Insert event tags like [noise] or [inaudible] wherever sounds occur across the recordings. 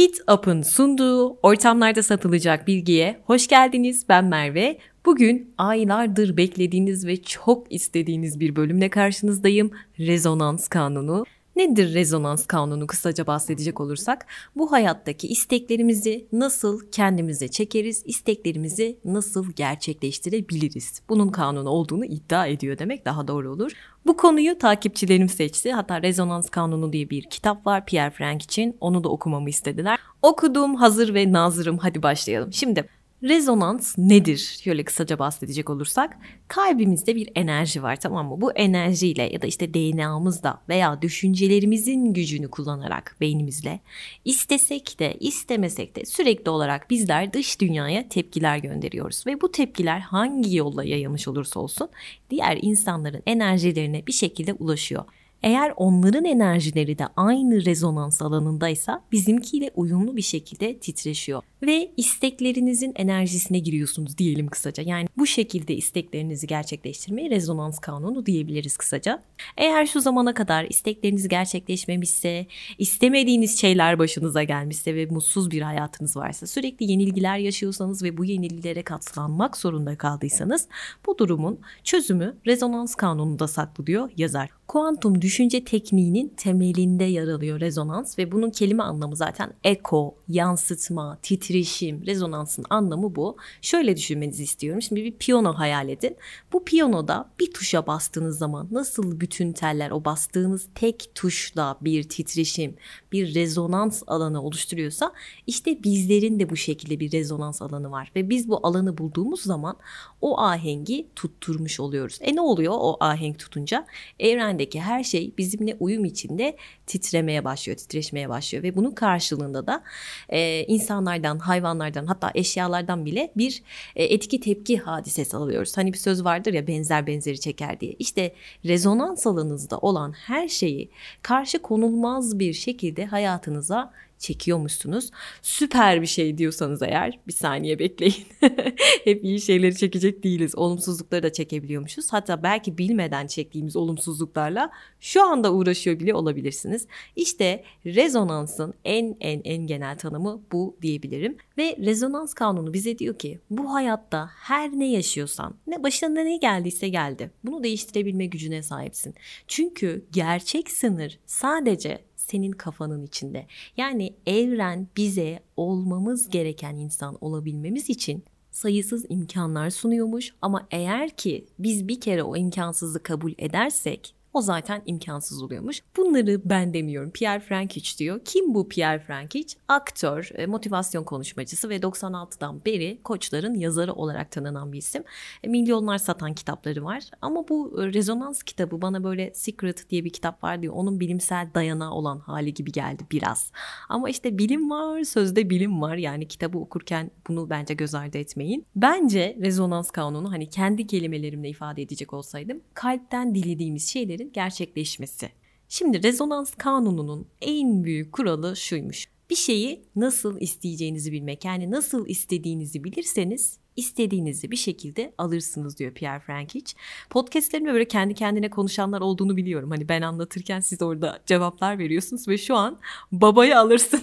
Kit Up'ın sunduğu ortamlarda satılacak bilgiye hoş geldiniz. Ben Merve. Bugün aylardır beklediğiniz ve çok istediğiniz bir bölümle karşınızdayım. Rezonans kanunu. Nedir rezonans kanunu kısaca bahsedecek olursak? Bu hayattaki isteklerimizi nasıl kendimize çekeriz, isteklerimizi nasıl gerçekleştirebiliriz? Bunun kanunu olduğunu iddia ediyor demek daha doğru olur. Bu konuyu takipçilerim seçti. Hatta Rezonans Kanunu diye bir kitap var Pierre Frank için. Onu da okumamı istediler. Okudum, hazır ve nazırım. Hadi başlayalım. Şimdi Rezonans nedir? Şöyle kısaca bahsedecek olursak kalbimizde bir enerji var tamam mı? Bu enerjiyle ya da işte DNA'mızda veya düşüncelerimizin gücünü kullanarak beynimizle istesek de istemesek de sürekli olarak bizler dış dünyaya tepkiler gönderiyoruz. Ve bu tepkiler hangi yolla yayılmış olursa olsun diğer insanların enerjilerine bir şekilde ulaşıyor. Eğer onların enerjileri de aynı rezonans alanındaysa bizimkiyle uyumlu bir şekilde titreşiyor ve isteklerinizin enerjisine giriyorsunuz diyelim kısaca. Yani bu şekilde isteklerinizi gerçekleştirmeye rezonans kanunu diyebiliriz kısaca. Eğer şu zamana kadar istekleriniz gerçekleşmemişse, istemediğiniz şeyler başınıza gelmişse ve mutsuz bir hayatınız varsa, sürekli yenilgiler yaşıyorsanız ve bu yenilgilere katlanmak zorunda kaldıysanız bu durumun çözümü rezonans kanununda saklı diyor yazar. Kuantum düşünce tekniğinin temelinde yer alıyor rezonans ve bunun kelime anlamı zaten eko, yansıtma, titreşim, rezonansın anlamı bu. Şöyle düşünmenizi istiyorum. Şimdi bir piyano hayal edin. Bu piyanoda bir tuşa bastığınız zaman nasıl bütün teller o bastığınız tek tuşla bir titreşim, bir rezonans alanı oluşturuyorsa işte bizlerin de bu şekilde bir rezonans alanı var ve biz bu alanı bulduğumuz zaman o ahengi tutturmuş oluyoruz. E ne oluyor o ahenk tutunca? Evrendeki her şey bizimle uyum içinde titremeye başlıyor, titreşmeye başlıyor ve bunun karşılığında da e, insanlardan, hayvanlardan hatta eşyalardan bile bir e, etki tepki hadisesi alıyoruz. Hani bir söz vardır ya benzer benzeri çeker diye. İşte rezonans alanınızda olan her şeyi karşı konulmaz bir şekilde hayatınıza çekiyormuşsunuz. Süper bir şey diyorsanız eğer bir saniye bekleyin. [laughs] Hep iyi şeyleri çekecek değiliz. Olumsuzlukları da çekebiliyormuşuz. Hatta belki bilmeden çektiğimiz olumsuzluklarla şu anda uğraşıyor bile olabilirsiniz. İşte rezonansın en en en genel tanımı bu diyebilirim. Ve rezonans kanunu bize diyor ki bu hayatta her ne yaşıyorsan, ne başına ne geldiyse geldi. Bunu değiştirebilme gücüne sahipsin. Çünkü gerçek sınır sadece senin kafanın içinde. Yani evren bize olmamız gereken insan olabilmemiz için sayısız imkanlar sunuyormuş ama eğer ki biz bir kere o imkansızı kabul edersek o zaten imkansız oluyormuş. Bunları ben demiyorum. Pierre Frankic diyor. Kim bu Pierre Frankic? Aktör, e, motivasyon konuşmacısı ve 96'dan beri koçların yazarı olarak tanınan bir isim. E, milyonlar satan kitapları var. Ama bu e, rezonans kitabı bana böyle Secret diye bir kitap var diyor. Onun bilimsel dayanağı olan hali gibi geldi biraz. Ama işte bilim var, sözde bilim var. Yani kitabı okurken bunu bence göz ardı etmeyin. Bence rezonans kanunu hani kendi kelimelerimle ifade edecek olsaydım kalpten dilediğimiz şeyleri şeylerin gerçekleşmesi. Şimdi rezonans kanununun en büyük kuralı şuymuş. Bir şeyi nasıl isteyeceğinizi bilmek. Yani nasıl istediğinizi bilirseniz istediğinizi bir şekilde alırsınız diyor Pierre Frankic. Podcastlerimde böyle kendi kendine konuşanlar olduğunu biliyorum. Hani ben anlatırken siz orada cevaplar veriyorsunuz ve şu an babayı alırsın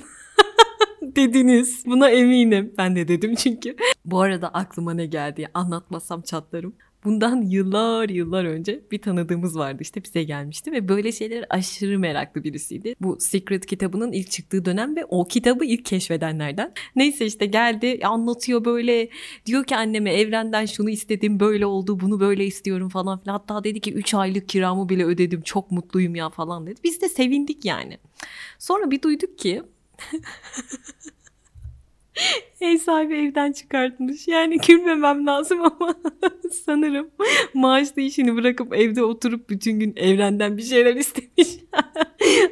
[laughs] dediniz. Buna eminim. Ben de dedim çünkü. Bu arada aklıma ne geldi anlatmasam çatlarım. Bundan yıllar yıllar önce bir tanıdığımız vardı işte bize gelmişti ve böyle şeyler aşırı meraklı birisiydi. Bu Secret kitabının ilk çıktığı dönem ve o kitabı ilk keşfedenlerden. Neyse işte geldi anlatıyor böyle diyor ki anneme evrenden şunu istedim böyle oldu bunu böyle istiyorum falan filan. Hatta dedi ki 3 aylık kiramı bile ödedim çok mutluyum ya falan dedi. Biz de sevindik yani. Sonra bir duyduk ki [laughs] [laughs] Ev sahibi evden çıkartmış. Yani [laughs] gülmemem lazım ama [laughs] sanırım maaşlı işini bırakıp evde oturup bütün gün evrenden bir şeyler istemiş.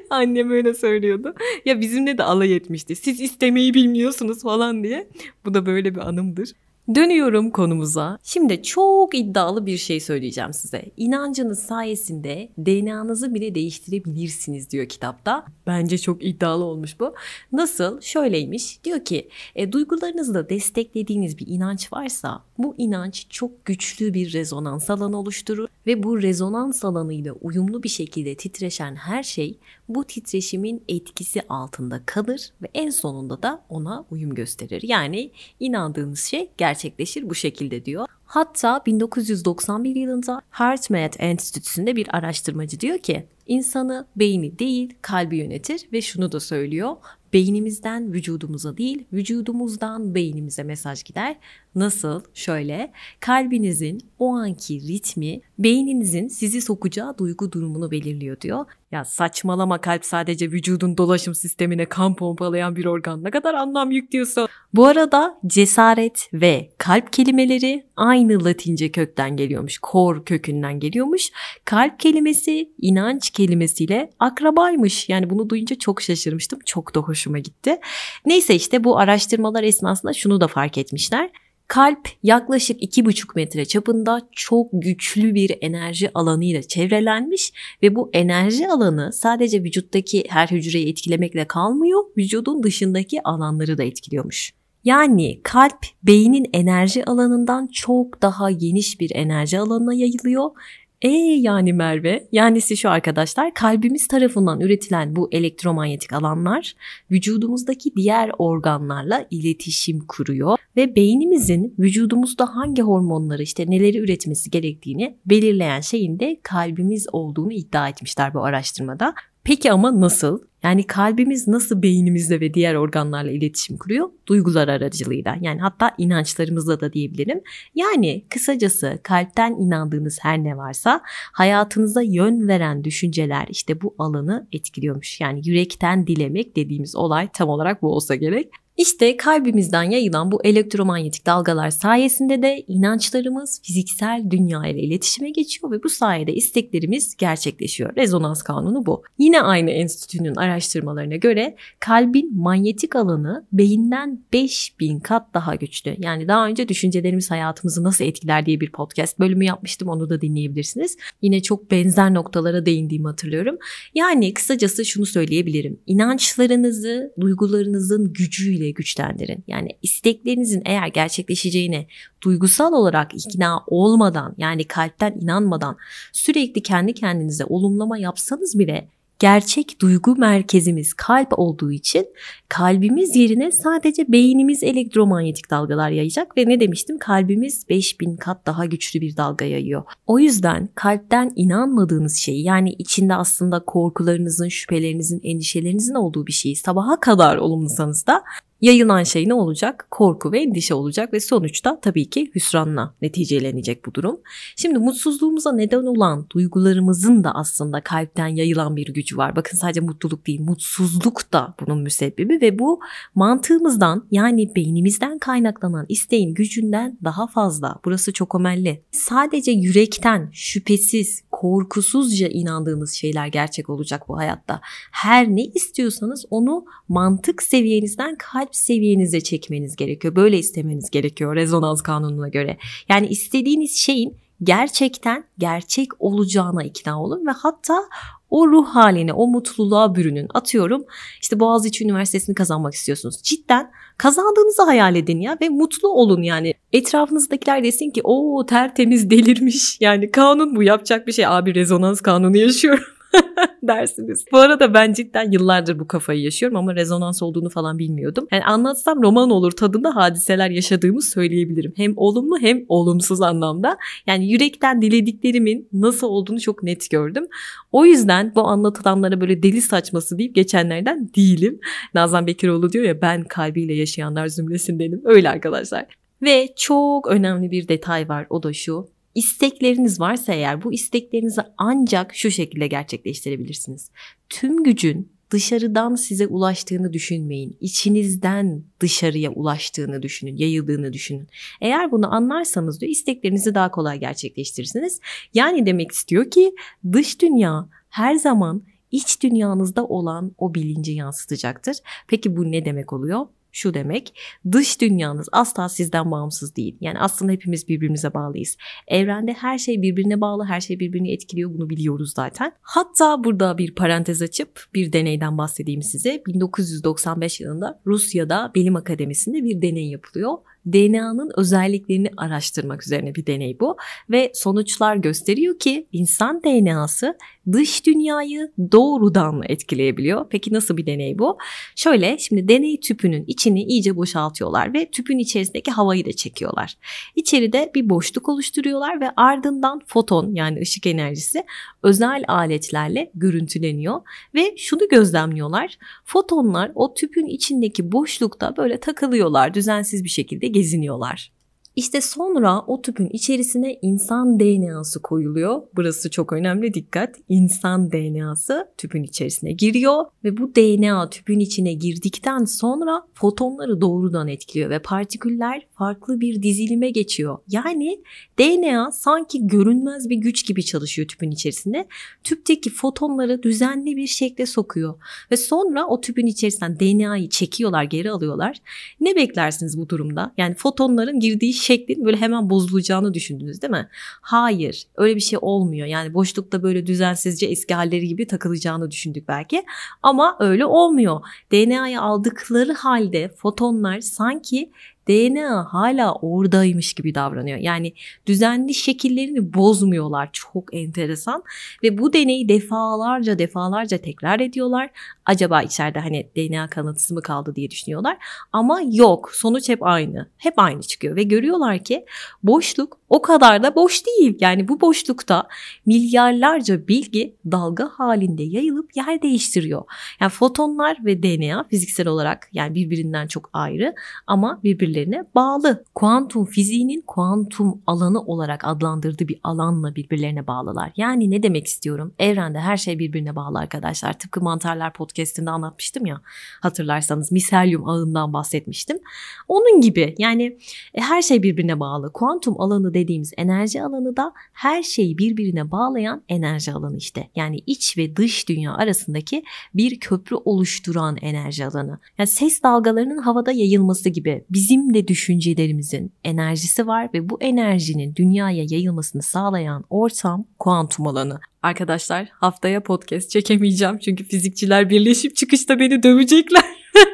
Annem öyle söylüyordu. Ya bizimle de alay etmişti. Siz istemeyi bilmiyorsunuz falan diye. Bu da böyle bir anımdır. Dönüyorum konumuza. Şimdi çok iddialı bir şey söyleyeceğim size. İnancınız sayesinde DNA'nızı bile değiştirebilirsiniz diyor kitapta. Bence çok iddialı olmuş bu. Nasıl? Şöyleymiş. Diyor ki e, duygularınızla desteklediğiniz bir inanç varsa bu inanç çok güçlü bir rezonans alanı oluşturur ve bu rezonans alanıyla uyumlu bir şekilde titreşen her şey bu titreşimin etkisi altında kalır ve en sonunda da ona uyum gösterir. Yani inandığınız şey gerçekleşir bu şekilde diyor. Hatta 1991 yılında HeartMath Enstitüsü'nde bir araştırmacı diyor ki insanı beyni değil kalbi yönetir ve şunu da söylüyor beynimizden vücudumuza değil, vücudumuzdan beynimize mesaj gider. Nasıl? Şöyle, kalbinizin o anki ritmi beyninizin sizi sokacağı duygu durumunu belirliyor diyor. Ya saçmalama kalp sadece vücudun dolaşım sistemine kan pompalayan bir organ. Ne kadar anlam yüklüyorsun. Bu arada cesaret ve kalp kelimeleri aynı latince kökten geliyormuş. Kor kökünden geliyormuş. Kalp kelimesi inanç kelimesiyle akrabaymış. Yani bunu duyunca çok şaşırmıştım. Çok da hoşuma gitti. Neyse işte bu araştırmalar esnasında şunu da fark etmişler. Kalp yaklaşık 2,5 metre çapında çok güçlü bir enerji alanıyla çevrelenmiş ve bu enerji alanı sadece vücuttaki her hücreyi etkilemekle kalmıyor, vücudun dışındaki alanları da etkiliyormuş. Yani kalp beynin enerji alanından çok daha geniş bir enerji alanına yayılıyor e yani Merve, yanisi şu arkadaşlar kalbimiz tarafından üretilen bu elektromanyetik alanlar vücudumuzdaki diğer organlarla iletişim kuruyor ve beynimizin vücudumuzda hangi hormonları işte neleri üretmesi gerektiğini belirleyen şeyin de kalbimiz olduğunu iddia etmişler bu araştırmada. Peki ama nasıl? Yani kalbimiz nasıl beynimizle ve diğer organlarla iletişim kuruyor? Duygular aracılığıyla. Yani hatta inançlarımızla da diyebilirim. Yani kısacası kalpten inandığınız her ne varsa hayatınıza yön veren düşünceler işte bu alanı etkiliyormuş. Yani yürekten dilemek dediğimiz olay tam olarak bu olsa gerek. İşte kalbimizden yayılan bu elektromanyetik dalgalar sayesinde de inançlarımız fiziksel dünya ile iletişime geçiyor ve bu sayede isteklerimiz gerçekleşiyor. Rezonans kanunu bu. Yine aynı enstitünün araştırmalarına göre kalbin manyetik alanı beyinden 5000 kat daha güçlü. Yani daha önce düşüncelerimiz hayatımızı nasıl etkiler diye bir podcast bölümü yapmıştım. Onu da dinleyebilirsiniz. Yine çok benzer noktalara değindiğimi hatırlıyorum. Yani kısacası şunu söyleyebilirim. İnançlarınızı duygularınızın gücüyle ile güçlendirin. Yani isteklerinizin eğer gerçekleşeceğine duygusal olarak ikna olmadan yani kalpten inanmadan sürekli kendi kendinize olumlama yapsanız bile gerçek duygu merkezimiz kalp olduğu için kalbimiz yerine sadece beynimiz elektromanyetik dalgalar yayacak ve ne demiştim kalbimiz 5000 kat daha güçlü bir dalga yayıyor. O yüzden kalpten inanmadığınız şeyi yani içinde aslında korkularınızın, şüphelerinizin, endişelerinizin olduğu bir şeyi sabaha kadar olumlasanız da yayılan şey ne olacak? Korku ve endişe olacak ve sonuçta tabii ki hüsranla neticelenecek bu durum. Şimdi mutsuzluğumuza neden olan duygularımızın da aslında kalpten yayılan bir gücü var. Bakın sadece mutluluk değil, mutsuzluk da bunun müsebbibi ve bu mantığımızdan yani beynimizden kaynaklanan isteğin gücünden daha fazla. Burası çok önemli. Sadece yürekten şüphesiz, korkusuzca inandığınız şeyler gerçek olacak bu hayatta. Her ne istiyorsanız onu mantık seviyenizden kalp seviyenize çekmeniz gerekiyor. Böyle istemeniz gerekiyor rezonans kanununa göre. Yani istediğiniz şeyin gerçekten gerçek olacağına ikna olun ve hatta o ruh haline, o mutluluğa bürünün. Atıyorum işte Boğaziçi Üniversitesi'ni kazanmak istiyorsunuz. Cidden kazandığınızı hayal edin ya ve mutlu olun yani. Etrafınızdakiler desin ki o tertemiz delirmiş. Yani kanun bu yapacak bir şey. Abi rezonans kanunu yaşıyorum. [laughs] dersiniz. Bu arada ben cidden yıllardır bu kafayı yaşıyorum ama rezonans olduğunu falan bilmiyordum. Yani anlatsam roman olur tadında hadiseler yaşadığımı söyleyebilirim. Hem olumlu hem olumsuz anlamda. Yani yürekten dilediklerimin nasıl olduğunu çok net gördüm. O yüzden bu anlatılanlara böyle deli saçması deyip geçenlerden değilim. Nazan Bekiroğlu diyor ya ben kalbiyle yaşayanlar zümresindenim. Öyle arkadaşlar. Ve çok önemli bir detay var o da şu. İstekleriniz varsa eğer bu isteklerinizi ancak şu şekilde gerçekleştirebilirsiniz. Tüm gücün dışarıdan size ulaştığını düşünmeyin. İçinizden dışarıya ulaştığını düşünün, yayıldığını düşünün. Eğer bunu anlarsanız diyor isteklerinizi daha kolay gerçekleştirirsiniz. Yani demek istiyor ki dış dünya her zaman iç dünyanızda olan o bilinci yansıtacaktır. Peki bu ne demek oluyor? Şu demek. Dış dünyanız asla sizden bağımsız değil. Yani aslında hepimiz birbirimize bağlıyız. Evrende her şey birbirine bağlı, her şey birbirini etkiliyor. Bunu biliyoruz zaten. Hatta burada bir parantez açıp bir deneyden bahsedeyim size. 1995 yılında Rusya'da Bilim Akademisi'nde bir deney yapılıyor DNA'nın özelliklerini araştırmak üzerine bir deney bu ve sonuçlar gösteriyor ki insan DNA'sı dış dünyayı doğrudan etkileyebiliyor. Peki nasıl bir deney bu? Şöyle şimdi deney tüpünün içini iyice boşaltıyorlar ve tüpün içerisindeki havayı da çekiyorlar. İçeride bir boşluk oluşturuyorlar ve ardından foton yani ışık enerjisi özel aletlerle görüntüleniyor ve şunu gözlemliyorlar. Fotonlar o tüpün içindeki boşlukta böyle takılıyorlar düzensiz bir şekilde geziniyorlar. İşte sonra o tüpün içerisine insan DNA'sı koyuluyor. Burası çok önemli dikkat. İnsan DNA'sı tüpün içerisine giriyor ve bu DNA tüpün içine girdikten sonra fotonları doğrudan etkiliyor ve partiküller farklı bir dizilime geçiyor. Yani DNA sanki görünmez bir güç gibi çalışıyor tüpün içerisinde. Tüpteki fotonları düzenli bir şekilde sokuyor ve sonra o tüpün içerisinden DNA'yı çekiyorlar, geri alıyorlar. Ne beklersiniz bu durumda? Yani fotonların girdiği şeklin böyle hemen bozulacağını düşündünüz değil mi? Hayır öyle bir şey olmuyor. Yani boşlukta böyle düzensizce eski gibi takılacağını düşündük belki. Ama öyle olmuyor. DNA'yı aldıkları halde fotonlar sanki DNA hala oradaymış gibi davranıyor. Yani düzenli şekillerini bozmuyorlar. Çok enteresan. Ve bu deneyi defalarca defalarca tekrar ediyorlar. Acaba içeride hani DNA kanıtısı mı kaldı diye düşünüyorlar. Ama yok. Sonuç hep aynı. Hep aynı çıkıyor. Ve görüyorlar ki boşluk o kadar da boş değil. Yani bu boşlukta milyarlarca bilgi dalga halinde yayılıp yer değiştiriyor. Yani fotonlar ve DNA fiziksel olarak yani birbirinden çok ayrı ama birbirlerine bağlı. Kuantum fiziğinin kuantum alanı olarak adlandırdığı bir alanla birbirlerine bağlılar. Yani ne demek istiyorum? Evrende her şey birbirine bağlı arkadaşlar. Tıpkı Mantarlar podcastinde anlatmıştım ya hatırlarsanız miselyum ağından bahsetmiştim. Onun gibi yani e, her şey birbirine bağlı. Kuantum alanı dediğimiz enerji alanı da her şeyi birbirine bağlayan enerji alanı işte. Yani iç ve dış dünya arasındaki bir köprü oluşturan enerji alanı. Yani ses dalgalarının havada yayılması gibi bizim de düşüncelerimizin enerjisi var ve bu enerjinin dünyaya yayılmasını sağlayan ortam kuantum alanı. Arkadaşlar haftaya podcast çekemeyeceğim çünkü fizikçiler birleşip çıkışta beni dövecekler.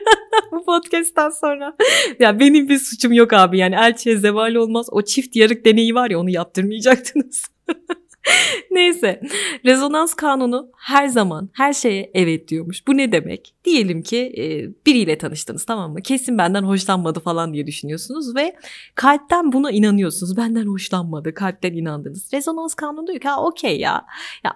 [laughs] bu podcast'tan sonra. ya benim bir suçum yok abi yani elçiye zeval olmaz. O çift yarık deneyi var ya onu yaptırmayacaktınız. [laughs] [laughs] Neyse rezonans kanunu her zaman her şeye evet diyormuş. Bu ne demek? Diyelim ki e, biriyle tanıştınız tamam mı? Kesin benden hoşlanmadı falan diye düşünüyorsunuz ve kalpten buna inanıyorsunuz. Benden hoşlanmadı, kalpten inandınız. Rezonans kanunu diyor ki ha okey ya. ya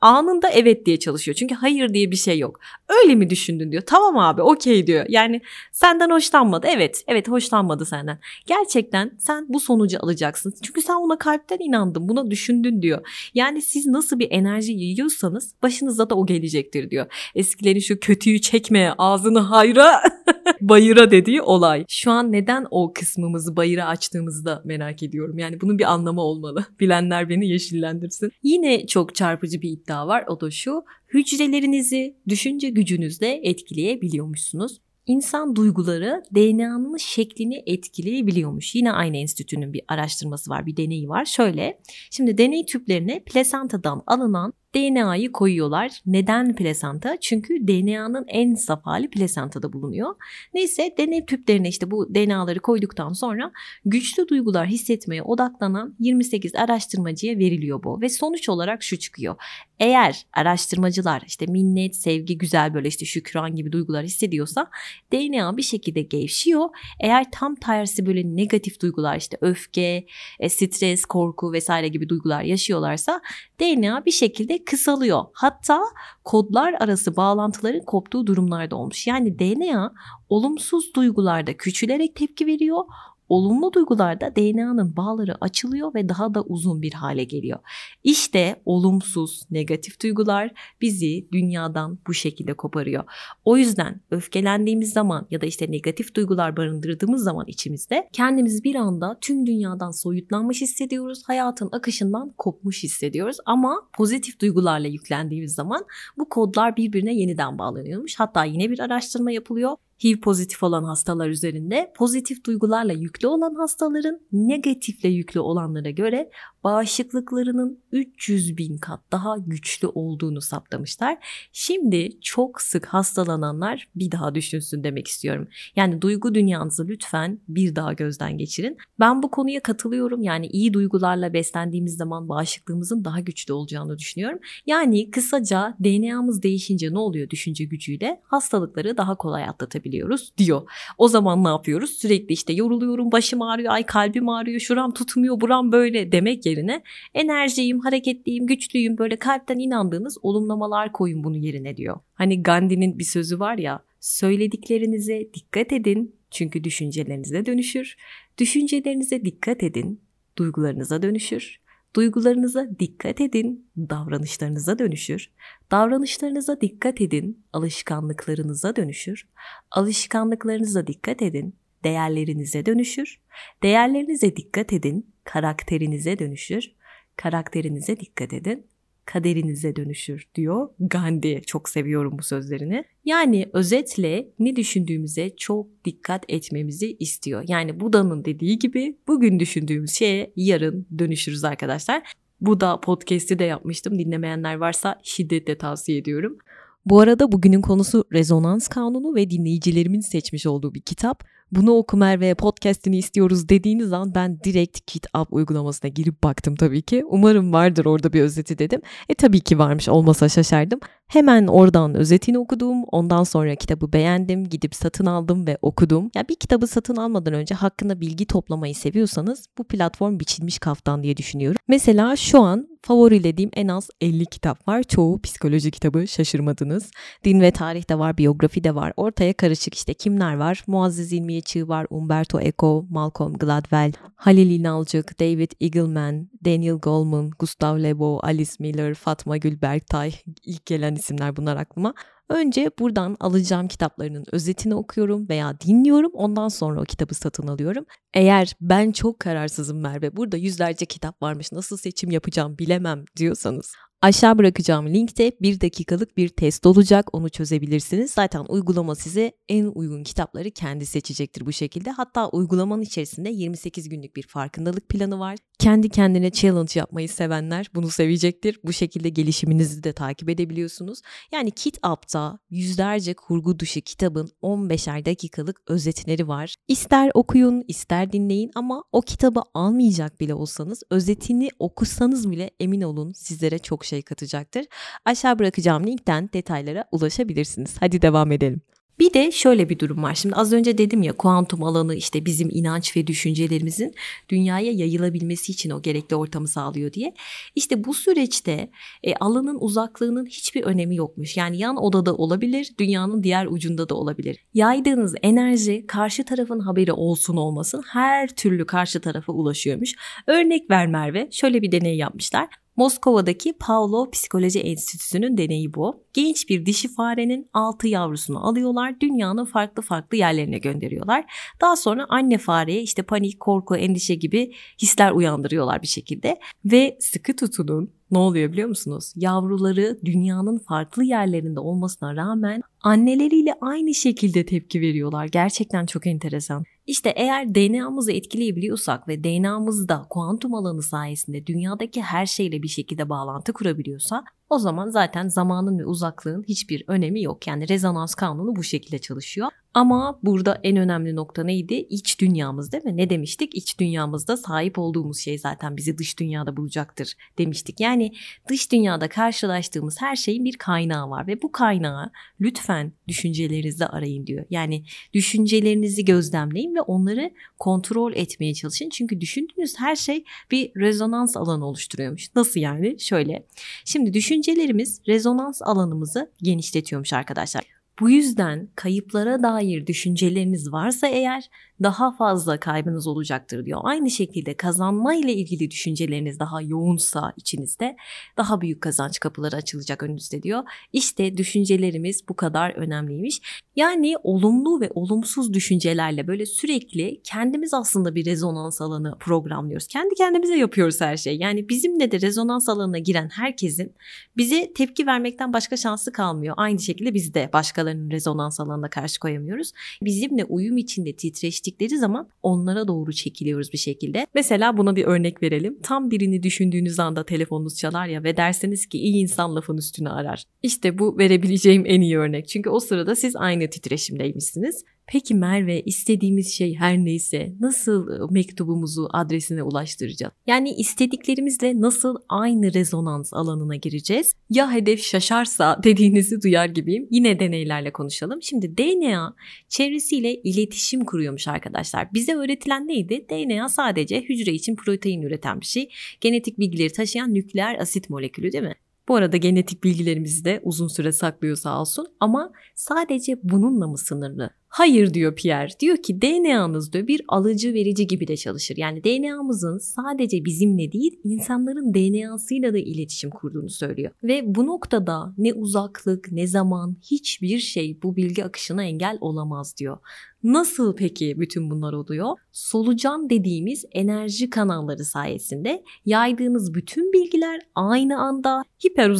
anında evet diye çalışıyor. Çünkü hayır diye bir şey yok. Öyle mi düşündün diyor. Tamam abi okey diyor. Yani senden hoşlanmadı. Evet, evet hoşlanmadı senden. Gerçekten sen bu sonucu alacaksın. Çünkü sen ona kalpten inandın, buna düşündün diyor. Yani siz nasıl bir enerji yiyorsanız başınıza da o gelecektir diyor. Eskilerin şu kötüyü çekme ağzını hayra [laughs] bayıra dediği olay. Şu an neden o kısmımızı bayıra açtığımızı da merak ediyorum. Yani bunun bir anlamı olmalı. [laughs] Bilenler beni yeşillendirsin. Yine çok çarpıcı bir iddia var. O da şu. Hücrelerinizi düşünce gücünüzle etkileyebiliyormuşsunuz. İnsan duyguları DNA'nın şeklini etkileyebiliyormuş. Yine aynı enstitünün bir araştırması var, bir deneyi var. Şöyle, şimdi deney tüplerine plasentadan alınan DNA'yı koyuyorlar. Neden plasenta? Çünkü DNA'nın en saf hali plasentada bulunuyor. Neyse deney tüplerine işte bu DNA'ları koyduktan sonra güçlü duygular hissetmeye odaklanan 28 araştırmacıya veriliyor bu. Ve sonuç olarak şu çıkıyor. Eğer araştırmacılar işte minnet, sevgi, güzel böyle işte şükran gibi duygular hissediyorsa DNA bir şekilde gevşiyor. Eğer tam tersi böyle negatif duygular işte öfke, e, stres, korku vesaire gibi duygular yaşıyorlarsa DNA bir şekilde kısalıyor. Hatta kodlar arası bağlantıların koptuğu durumlarda olmuş. Yani DNA olumsuz duygularda küçülerek tepki veriyor olumlu duygularda DNA'nın bağları açılıyor ve daha da uzun bir hale geliyor. İşte olumsuz, negatif duygular bizi dünyadan bu şekilde koparıyor. O yüzden öfkelendiğimiz zaman ya da işte negatif duygular barındırdığımız zaman içimizde kendimizi bir anda tüm dünyadan soyutlanmış hissediyoruz. Hayatın akışından kopmuş hissediyoruz ama pozitif duygularla yüklendiğimiz zaman bu kodlar birbirine yeniden bağlanıyormuş. Hatta yine bir araştırma yapılıyor HIV pozitif olan hastalar üzerinde pozitif duygularla yüklü olan hastaların negatifle yüklü olanlara göre bağışıklıklarının 300 bin kat daha güçlü olduğunu saptamışlar. Şimdi çok sık hastalananlar bir daha düşünsün demek istiyorum. Yani duygu dünyanızı lütfen bir daha gözden geçirin. Ben bu konuya katılıyorum. Yani iyi duygularla beslendiğimiz zaman bağışıklığımızın daha güçlü olacağını düşünüyorum. Yani kısaca DNA'mız değişince ne oluyor düşünce gücüyle? Hastalıkları daha kolay atlatabiliyoruz diyor. O zaman ne yapıyoruz? Sürekli işte yoruluyorum, başım ağrıyor, ay kalbim ağrıyor, şuram tutmuyor, buram böyle demek yerine enerjiyim, hareketliyim, güçlüyüm böyle kalpten inandığınız olumlamalar koyun bunu yerine diyor. Hani Gandhi'nin bir sözü var ya söylediklerinize dikkat edin çünkü düşüncelerinize dönüşür. Düşüncelerinize dikkat edin duygularınıza dönüşür. Duygularınıza dikkat edin, davranışlarınıza dönüşür. Davranışlarınıza dikkat edin, alışkanlıklarınıza dönüşür. Alışkanlıklarınıza dikkat edin, değerlerinize dönüşür. Değerlerinize dikkat edin, karakterinize dönüşür. Karakterinize dikkat edin, kaderinize dönüşür diyor Gandhi. Çok seviyorum bu sözlerini. Yani özetle ne düşündüğümüze çok dikkat etmemizi istiyor. Yani Buda'nın dediği gibi bugün düşündüğümüz şeye yarın dönüşürüz arkadaşlar. Bu da podcast'i de yapmıştım. Dinlemeyenler varsa şiddetle tavsiye ediyorum. Bu arada bugünün konusu rezonans kanunu ve dinleyicilerimin seçmiş olduğu bir kitap bunu oku Merve podcastini istiyoruz dediğiniz an ben direkt KitUp uygulamasına girip baktım tabii ki. Umarım vardır orada bir özeti dedim. E tabii ki varmış olmasa şaşardım. Hemen oradan özetini okudum. Ondan sonra kitabı beğendim. Gidip satın aldım ve okudum. Ya bir kitabı satın almadan önce hakkında bilgi toplamayı seviyorsanız bu platform biçilmiş kaftan diye düşünüyorum. Mesela şu an favorilediğim en az 50 kitap var. Çoğu psikoloji kitabı şaşırmadınız. Din ve tarih de var, biyografi de var. Ortaya karışık işte kimler var? Muazzez İlmiye Çığ var, Umberto Eco, Malcolm Gladwell, Halil İnalcık, David Eagleman, Daniel Goleman, Gustav Le Bon, Alice Miller, Fatma Gülberktay. İlk gelen isimler bunlar aklıma. Önce buradan alacağım kitaplarının özetini okuyorum veya dinliyorum. Ondan sonra o kitabı satın alıyorum. Eğer ben çok kararsızım Merve, burada yüzlerce kitap varmış, nasıl seçim yapacağım bilemem diyorsanız Aşağı bırakacağım linkte bir dakikalık bir test olacak. Onu çözebilirsiniz. Zaten uygulama size en uygun kitapları kendi seçecektir bu şekilde. Hatta uygulamanın içerisinde 28 günlük bir farkındalık planı var. Kendi kendine challenge yapmayı sevenler bunu sevecektir. Bu şekilde gelişiminizi de takip edebiliyorsunuz. Yani KitUp'ta yüzlerce kurgu dışı kitabın 15'er dakikalık özetleri var. İster okuyun, ister dinleyin ama o kitabı almayacak bile olsanız özetini okusanız bile emin olun sizlere çok şey katacaktır. Aşağı bırakacağım linkten detaylara ulaşabilirsiniz. Hadi devam edelim. Bir de şöyle bir durum var. Şimdi az önce dedim ya kuantum alanı işte bizim inanç ve düşüncelerimizin dünyaya yayılabilmesi için o gerekli ortamı sağlıyor diye. İşte bu süreçte e, alanın uzaklığının hiçbir önemi yokmuş. Yani yan odada olabilir, dünyanın diğer ucunda da olabilir. Yaydığınız enerji karşı tarafın haberi olsun olmasın her türlü karşı tarafa ulaşıyormuş. Örnek ver Merve. Şöyle bir deney yapmışlar. Moskova'daki Pavlov Psikoloji Enstitüsü'nün deneyi bu. Genç bir dişi farenin 6 yavrusunu alıyorlar, dünyanın farklı farklı yerlerine gönderiyorlar. Daha sonra anne fareye işte panik, korku, endişe gibi hisler uyandırıyorlar bir şekilde ve sıkı tutunun ne oluyor biliyor musunuz? Yavruları dünyanın farklı yerlerinde olmasına rağmen anneleriyle aynı şekilde tepki veriyorlar. Gerçekten çok enteresan. İşte eğer DNA'mızı etkileyebiliyorsak ve DNA'mız da kuantum alanı sayesinde dünyadaki her şeyle bir şekilde bağlantı kurabiliyorsa o zaman zaten zamanın ve uzaklığın hiçbir önemi yok. Yani rezonans kanunu bu şekilde çalışıyor. Ama burada en önemli nokta neydi? İç dünyamız değil mi? Ne demiştik? İç dünyamızda sahip olduğumuz şey zaten bizi dış dünyada bulacaktır demiştik. Yani dış dünyada karşılaştığımız her şeyin bir kaynağı var ve bu kaynağı lütfen düşüncelerinizde arayın diyor. Yani düşüncelerinizi gözlemleyin ve onları kontrol etmeye çalışın. Çünkü düşündüğünüz her şey bir rezonans alanı oluşturuyormuş. Nasıl yani? Şöyle. Şimdi düşüncelerimiz rezonans alanımızı genişletiyormuş arkadaşlar. Bu yüzden kayıplara dair düşünceleriniz varsa eğer daha fazla kaybınız olacaktır diyor. Aynı şekilde kazanma ile ilgili düşünceleriniz daha yoğunsa içinizde daha büyük kazanç kapıları açılacak önünüzde diyor. İşte düşüncelerimiz bu kadar önemliymiş. Yani olumlu ve olumsuz düşüncelerle böyle sürekli kendimiz aslında bir rezonans alanı programlıyoruz. Kendi kendimize yapıyoruz her şeyi. Yani bizimle de rezonans alanına giren herkesin bize tepki vermekten başka şansı kalmıyor. Aynı şekilde biz de başkalarına başkalarının rezonans alanına karşı koyamıyoruz. Bizimle uyum içinde titreştikleri zaman onlara doğru çekiliyoruz bir şekilde. Mesela buna bir örnek verelim. Tam birini düşündüğünüz anda telefonunuz çalar ya ve derseniz ki iyi insan lafın üstüne arar. İşte bu verebileceğim en iyi örnek. Çünkü o sırada siz aynı titreşimdeymişsiniz. Peki Merve istediğimiz şey her neyse nasıl ıı, mektubumuzu adresine ulaştıracağız? Yani istediklerimizle nasıl aynı rezonans alanına gireceğiz? Ya hedef şaşarsa [laughs] dediğinizi duyar gibiyim. Yine deneylerle konuşalım. Şimdi DNA çevresiyle iletişim kuruyormuş arkadaşlar. Bize öğretilen neydi? DNA sadece hücre için protein üreten bir şey. Genetik bilgileri taşıyan nükleer asit molekülü değil mi? Bu arada genetik bilgilerimizi de uzun süre saklıyor sağ olsun ama sadece bununla mı sınırlı? Hayır diyor Pierre. Diyor ki DNA'nız diyor bir alıcı verici gibi de çalışır. Yani DNA'mızın sadece bizimle değil insanların DNA'sıyla da iletişim kurduğunu söylüyor. Ve bu noktada ne uzaklık ne zaman hiçbir şey bu bilgi akışına engel olamaz diyor. Nasıl peki bütün bunlar oluyor? Solucan dediğimiz enerji kanalları sayesinde yaydığınız bütün bilgiler aynı anda hiper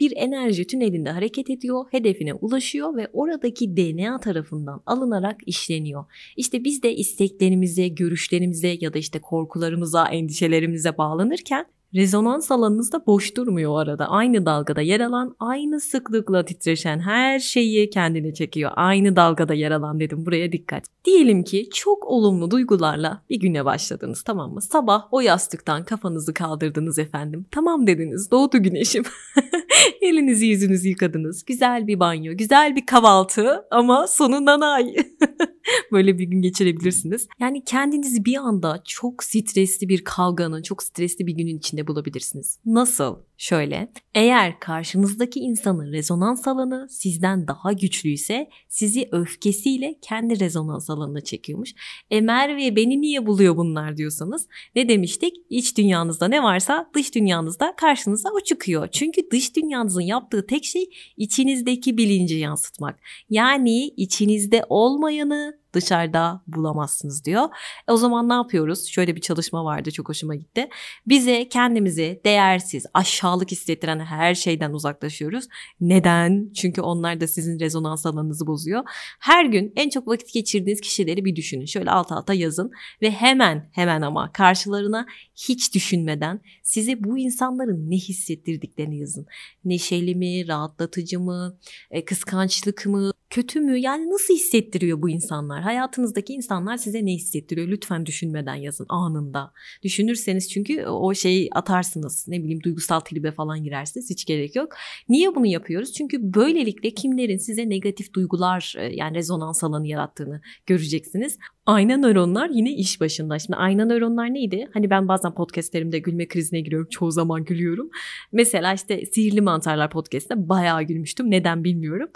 bir enerji tünelinde hareket ediyor, hedefine ulaşıyor ve oradaki DNA tarafından alınarak işleniyor. İşte biz de isteklerimize, görüşlerimize ya da işte korkularımıza, endişelerimize bağlanırken Rezonans alanınız da boş durmuyor o arada. Aynı dalgada yer alan, aynı sıklıkla titreşen her şeyi kendine çekiyor. Aynı dalgada yer alan dedim buraya dikkat. Diyelim ki çok olumlu duygularla bir güne başladınız tamam mı? Sabah o yastıktan kafanızı kaldırdınız efendim. Tamam dediniz doğdu güneşim. [laughs] Elinizi yüzünüzü yıkadınız. Güzel bir banyo, güzel bir kahvaltı ama sonu nanay. [laughs] Böyle bir gün geçirebilirsiniz. Yani kendinizi bir anda çok stresli bir kavganın, çok stresli bir günün içinde bulabilirsiniz. Nasıl? Şöyle, eğer karşınızdaki insanın rezonans alanı sizden daha güçlüyse sizi öfkesiyle kendi rezonans alanına çekiyormuş. E Merve beni niye buluyor bunlar diyorsanız ne demiştik? İç dünyanızda ne varsa dış dünyanızda karşınıza o çıkıyor. Çünkü dış dünyanızın yaptığı tek şey içinizdeki bilinci yansıtmak. Yani içinizde olmayanı dışarıda bulamazsınız diyor. E o zaman ne yapıyoruz? Şöyle bir çalışma vardı çok hoşuma gitti. Bize kendimizi değersiz, aşağılık hissettiren her şeyden uzaklaşıyoruz. Neden? Çünkü onlar da sizin rezonans alanınızı bozuyor. Her gün en çok vakit geçirdiğiniz kişileri bir düşünün. Şöyle alt alta yazın ve hemen hemen ama karşılarına hiç düşünmeden size bu insanların ne hissettirdiklerini yazın. Neşeli mi, rahatlatıcı mı, e, kıskançlık mı, kötü mü? Yani nasıl hissettiriyor bu insanlar? Hayatınızdaki insanlar size ne hissettiriyor? Lütfen düşünmeden yazın anında. Düşünürseniz çünkü o şeyi atarsınız. Ne bileyim duygusal tribe falan girersiniz. Hiç gerek yok. Niye bunu yapıyoruz? Çünkü böylelikle kimlerin size negatif duygular e, yani rezonans alanı yarattığını göreceksiniz. Ayna nöronlar yine iş başında. Şimdi ayna nöronlar neydi? Hani ben bazen podcastlerimde gülme krizine giriyorum. Çoğu zaman gülüyorum. Mesela işte Sihirli Mantarlar podcastinde bayağı gülmüştüm. Neden bilmiyorum.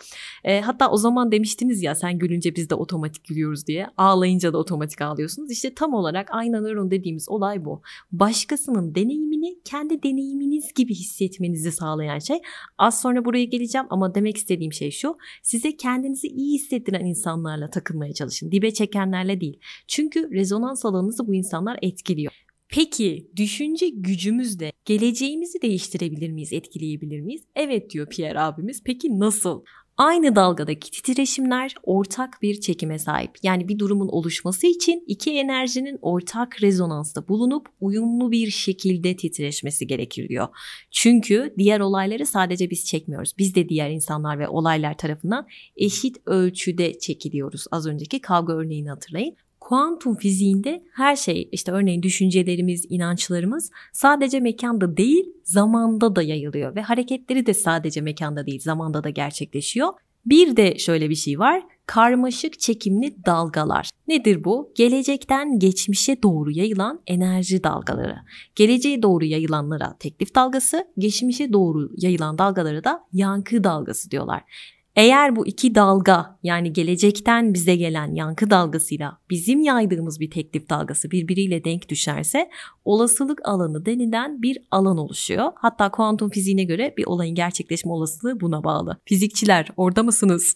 E, hatta o zaman demiştiniz ya sen gülünce biz de otomatik gülüyoruz diye. Ağlayınca da otomatik ağlıyorsunuz. İşte tam olarak ayna nöron dediğimiz olay bu. Başkasının deneyimini kendi deneyiminiz gibi hissetmenizi sağlayan şey. Az sonra buraya geleceğim ama demek istediğim şey şu. Size kendinizi iyi hissettiren insanlarla takılmaya çalışın. Dibe çekenlerle değil. Çünkü rezonans alanınızı bu insanlar etkiliyor. Peki düşünce gücümüzle geleceğimizi değiştirebilir miyiz, etkileyebilir miyiz? Evet diyor Pierre abimiz. Peki nasıl? Aynı dalgadaki titreşimler ortak bir çekime sahip. Yani bir durumun oluşması için iki enerjinin ortak rezonansta bulunup uyumlu bir şekilde titreşmesi gerekir. Çünkü diğer olayları sadece biz çekmiyoruz. Biz de diğer insanlar ve olaylar tarafından eşit ölçüde çekiliyoruz. Az önceki kavga örneğini hatırlayın kuantum fiziğinde her şey işte örneğin düşüncelerimiz, inançlarımız sadece mekanda değil zamanda da yayılıyor ve hareketleri de sadece mekanda değil zamanda da gerçekleşiyor. Bir de şöyle bir şey var. Karmaşık çekimli dalgalar. Nedir bu? Gelecekten geçmişe doğru yayılan enerji dalgaları. Geleceğe doğru yayılanlara teklif dalgası, geçmişe doğru yayılan dalgalara da yankı dalgası diyorlar. Eğer bu iki dalga yani gelecekten bize gelen yankı dalgasıyla bizim yaydığımız bir teklif dalgası birbiriyle denk düşerse olasılık alanı denilen bir alan oluşuyor. Hatta kuantum fiziğine göre bir olayın gerçekleşme olasılığı buna bağlı. Fizikçiler orada mısınız?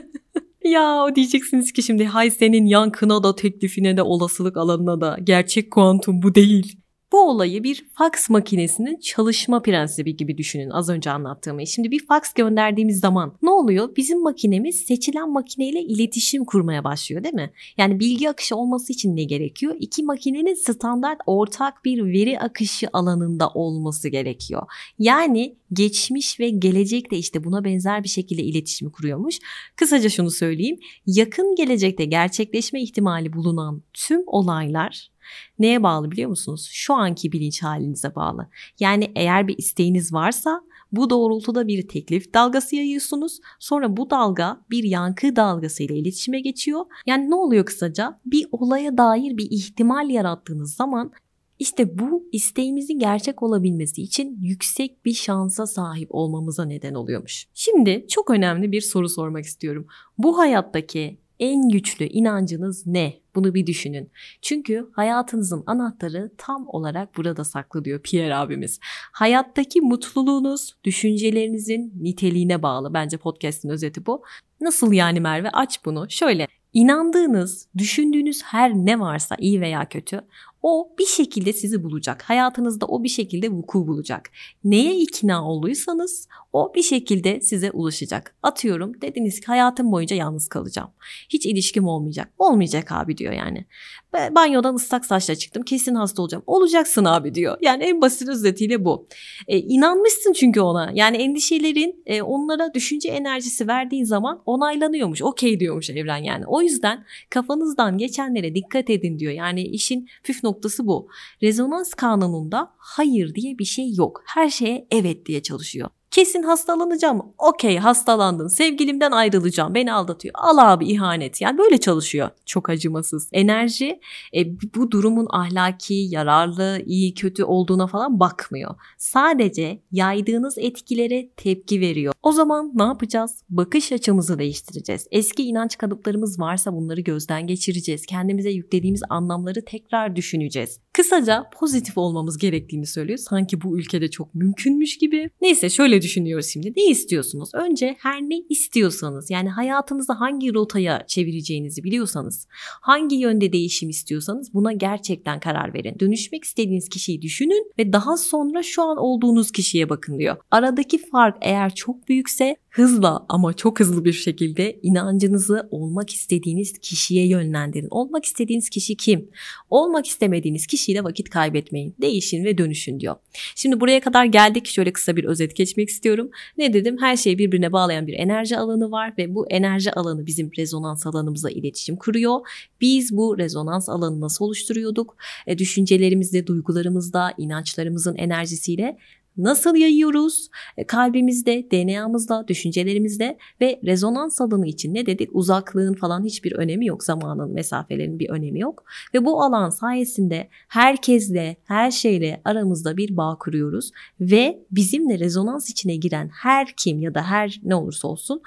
[laughs] ya diyeceksiniz ki şimdi hay senin yankına da teklifine de olasılık alanına da gerçek kuantum bu değil. Bu olayı bir fax makinesinin çalışma prensibi gibi düşünün az önce anlattığımı. Şimdi bir fax gönderdiğimiz zaman ne oluyor? Bizim makinemiz seçilen makineyle iletişim kurmaya başlıyor değil mi? Yani bilgi akışı olması için ne gerekiyor? İki makinenin standart ortak bir veri akışı alanında olması gerekiyor. Yani geçmiş ve gelecek de işte buna benzer bir şekilde iletişim kuruyormuş. Kısaca şunu söyleyeyim. Yakın gelecekte gerçekleşme ihtimali bulunan tüm olaylar neye bağlı biliyor musunuz? Şu anki bilinç halinize bağlı. Yani eğer bir isteğiniz varsa bu doğrultuda bir teklif dalgası yayıyorsunuz. Sonra bu dalga bir yankı dalgası ile iletişime geçiyor. Yani ne oluyor kısaca? Bir olaya dair bir ihtimal yarattığınız zaman işte bu isteğimizin gerçek olabilmesi için yüksek bir şansa sahip olmamıza neden oluyormuş. Şimdi çok önemli bir soru sormak istiyorum. Bu hayattaki en güçlü inancınız ne? Bunu bir düşünün. Çünkü hayatınızın anahtarı tam olarak burada saklı diyor Pierre abimiz. Hayattaki mutluluğunuz düşüncelerinizin niteliğine bağlı. Bence podcast'in özeti bu. Nasıl yani Merve? Aç bunu. Şöyle İnandığınız, düşündüğünüz her ne varsa iyi veya kötü o bir şekilde sizi bulacak. Hayatınızda o bir şekilde vuku bulacak. Neye ikna olduysanız o bir şekilde size ulaşacak. Atıyorum dediniz ki hayatım boyunca yalnız kalacağım. Hiç ilişkim olmayacak. Olmayacak abi diyor yani. Banyodan ıslak saçla çıktım kesin hasta olacağım. Olacaksın abi diyor. Yani en basit özetiyle bu. E, inanmışsın çünkü ona. Yani endişelerin e, onlara düşünce enerjisi verdiğin zaman onaylanıyormuş. Okey diyormuş evren yani. O yüzden kafanızdan geçenlere dikkat edin diyor. Yani işin püf noktası bu. Rezonans kanununda hayır diye bir şey yok. Her şeye evet diye çalışıyor. Kesin hastalanacağım. Okey hastalandın. Sevgilimden ayrılacağım. Beni aldatıyor. Al abi ihanet. Yani böyle çalışıyor. Çok acımasız. Enerji e, bu durumun ahlaki, yararlı, iyi, kötü olduğuna falan bakmıyor. Sadece yaydığınız etkilere tepki veriyor. O zaman ne yapacağız? Bakış açımızı değiştireceğiz. Eski inanç kalıplarımız varsa bunları gözden geçireceğiz. Kendimize yüklediğimiz anlamları tekrar düşüneceğiz. Kısaca pozitif olmamız gerektiğini söylüyor. Sanki bu ülkede çok mümkünmüş gibi. Neyse şöyle düşünüyoruz şimdi. Ne istiyorsunuz? Önce her ne istiyorsanız yani hayatınızı hangi rotaya çevireceğinizi biliyorsanız, hangi yönde değişim istiyorsanız buna gerçekten karar verin. Dönüşmek istediğiniz kişiyi düşünün ve daha sonra şu an olduğunuz kişiye bakın diyor. Aradaki fark eğer çok büyükse hızla ama çok hızlı bir şekilde inancınızı olmak istediğiniz kişiye yönlendirin. Olmak istediğiniz kişi kim? Olmak istemediğiniz kişiyle vakit kaybetmeyin. Değişin ve dönüşün diyor. Şimdi buraya kadar geldik. Şöyle kısa bir özet geçmek istiyorum. Ne dedim? Her şeyi birbirine bağlayan bir enerji alanı var ve bu enerji alanı bizim rezonans alanımızla iletişim kuruyor. Biz bu rezonans alanını nasıl oluşturuyorduk? E, düşüncelerimizde, duygularımızda, inançlarımızın enerjisiyle nasıl yayıyoruz? E, kalbimizde, DNA'mızda, düşüncelerimizde ve rezonans alanı için ne dedik? Uzaklığın falan hiçbir önemi yok. Zamanın, mesafelerin bir önemi yok. Ve bu alan sayesinde herkesle, her şeyle aramızda bir bağ kuruyoruz ve bizimle rezonans içine giren her kim ya da her ne olursa olsun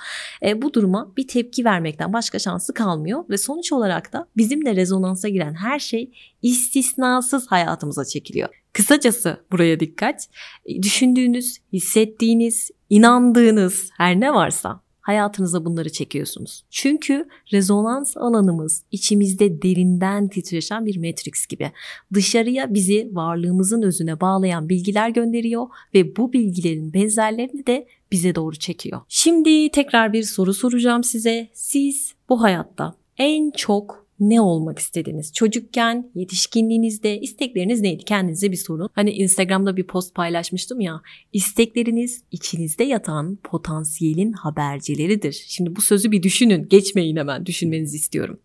e, bu duruma bir tepki vermekten başka şansı kalmıyor ve sonuç olarak da bizimle rezonansa giren her şey istisnasız hayatımıza çekiliyor. Kısacası buraya dikkat. E, düşündüğünüz, hissettiğiniz, inandığınız her ne varsa hayatınıza bunları çekiyorsunuz. Çünkü rezonans alanımız içimizde derinden titreşen bir matrix gibi. Dışarıya bizi varlığımızın özüne bağlayan bilgiler gönderiyor ve bu bilgilerin benzerlerini de bize doğru çekiyor. Şimdi tekrar bir soru soracağım size. Siz bu hayatta en çok ne olmak istediniz? Çocukken, yetişkinliğinizde istekleriniz neydi? Kendinize bir sorun. Hani Instagram'da bir post paylaşmıştım ya. İstekleriniz içinizde yatan potansiyelin habercileridir. Şimdi bu sözü bir düşünün. Geçmeyin hemen. Düşünmenizi istiyorum.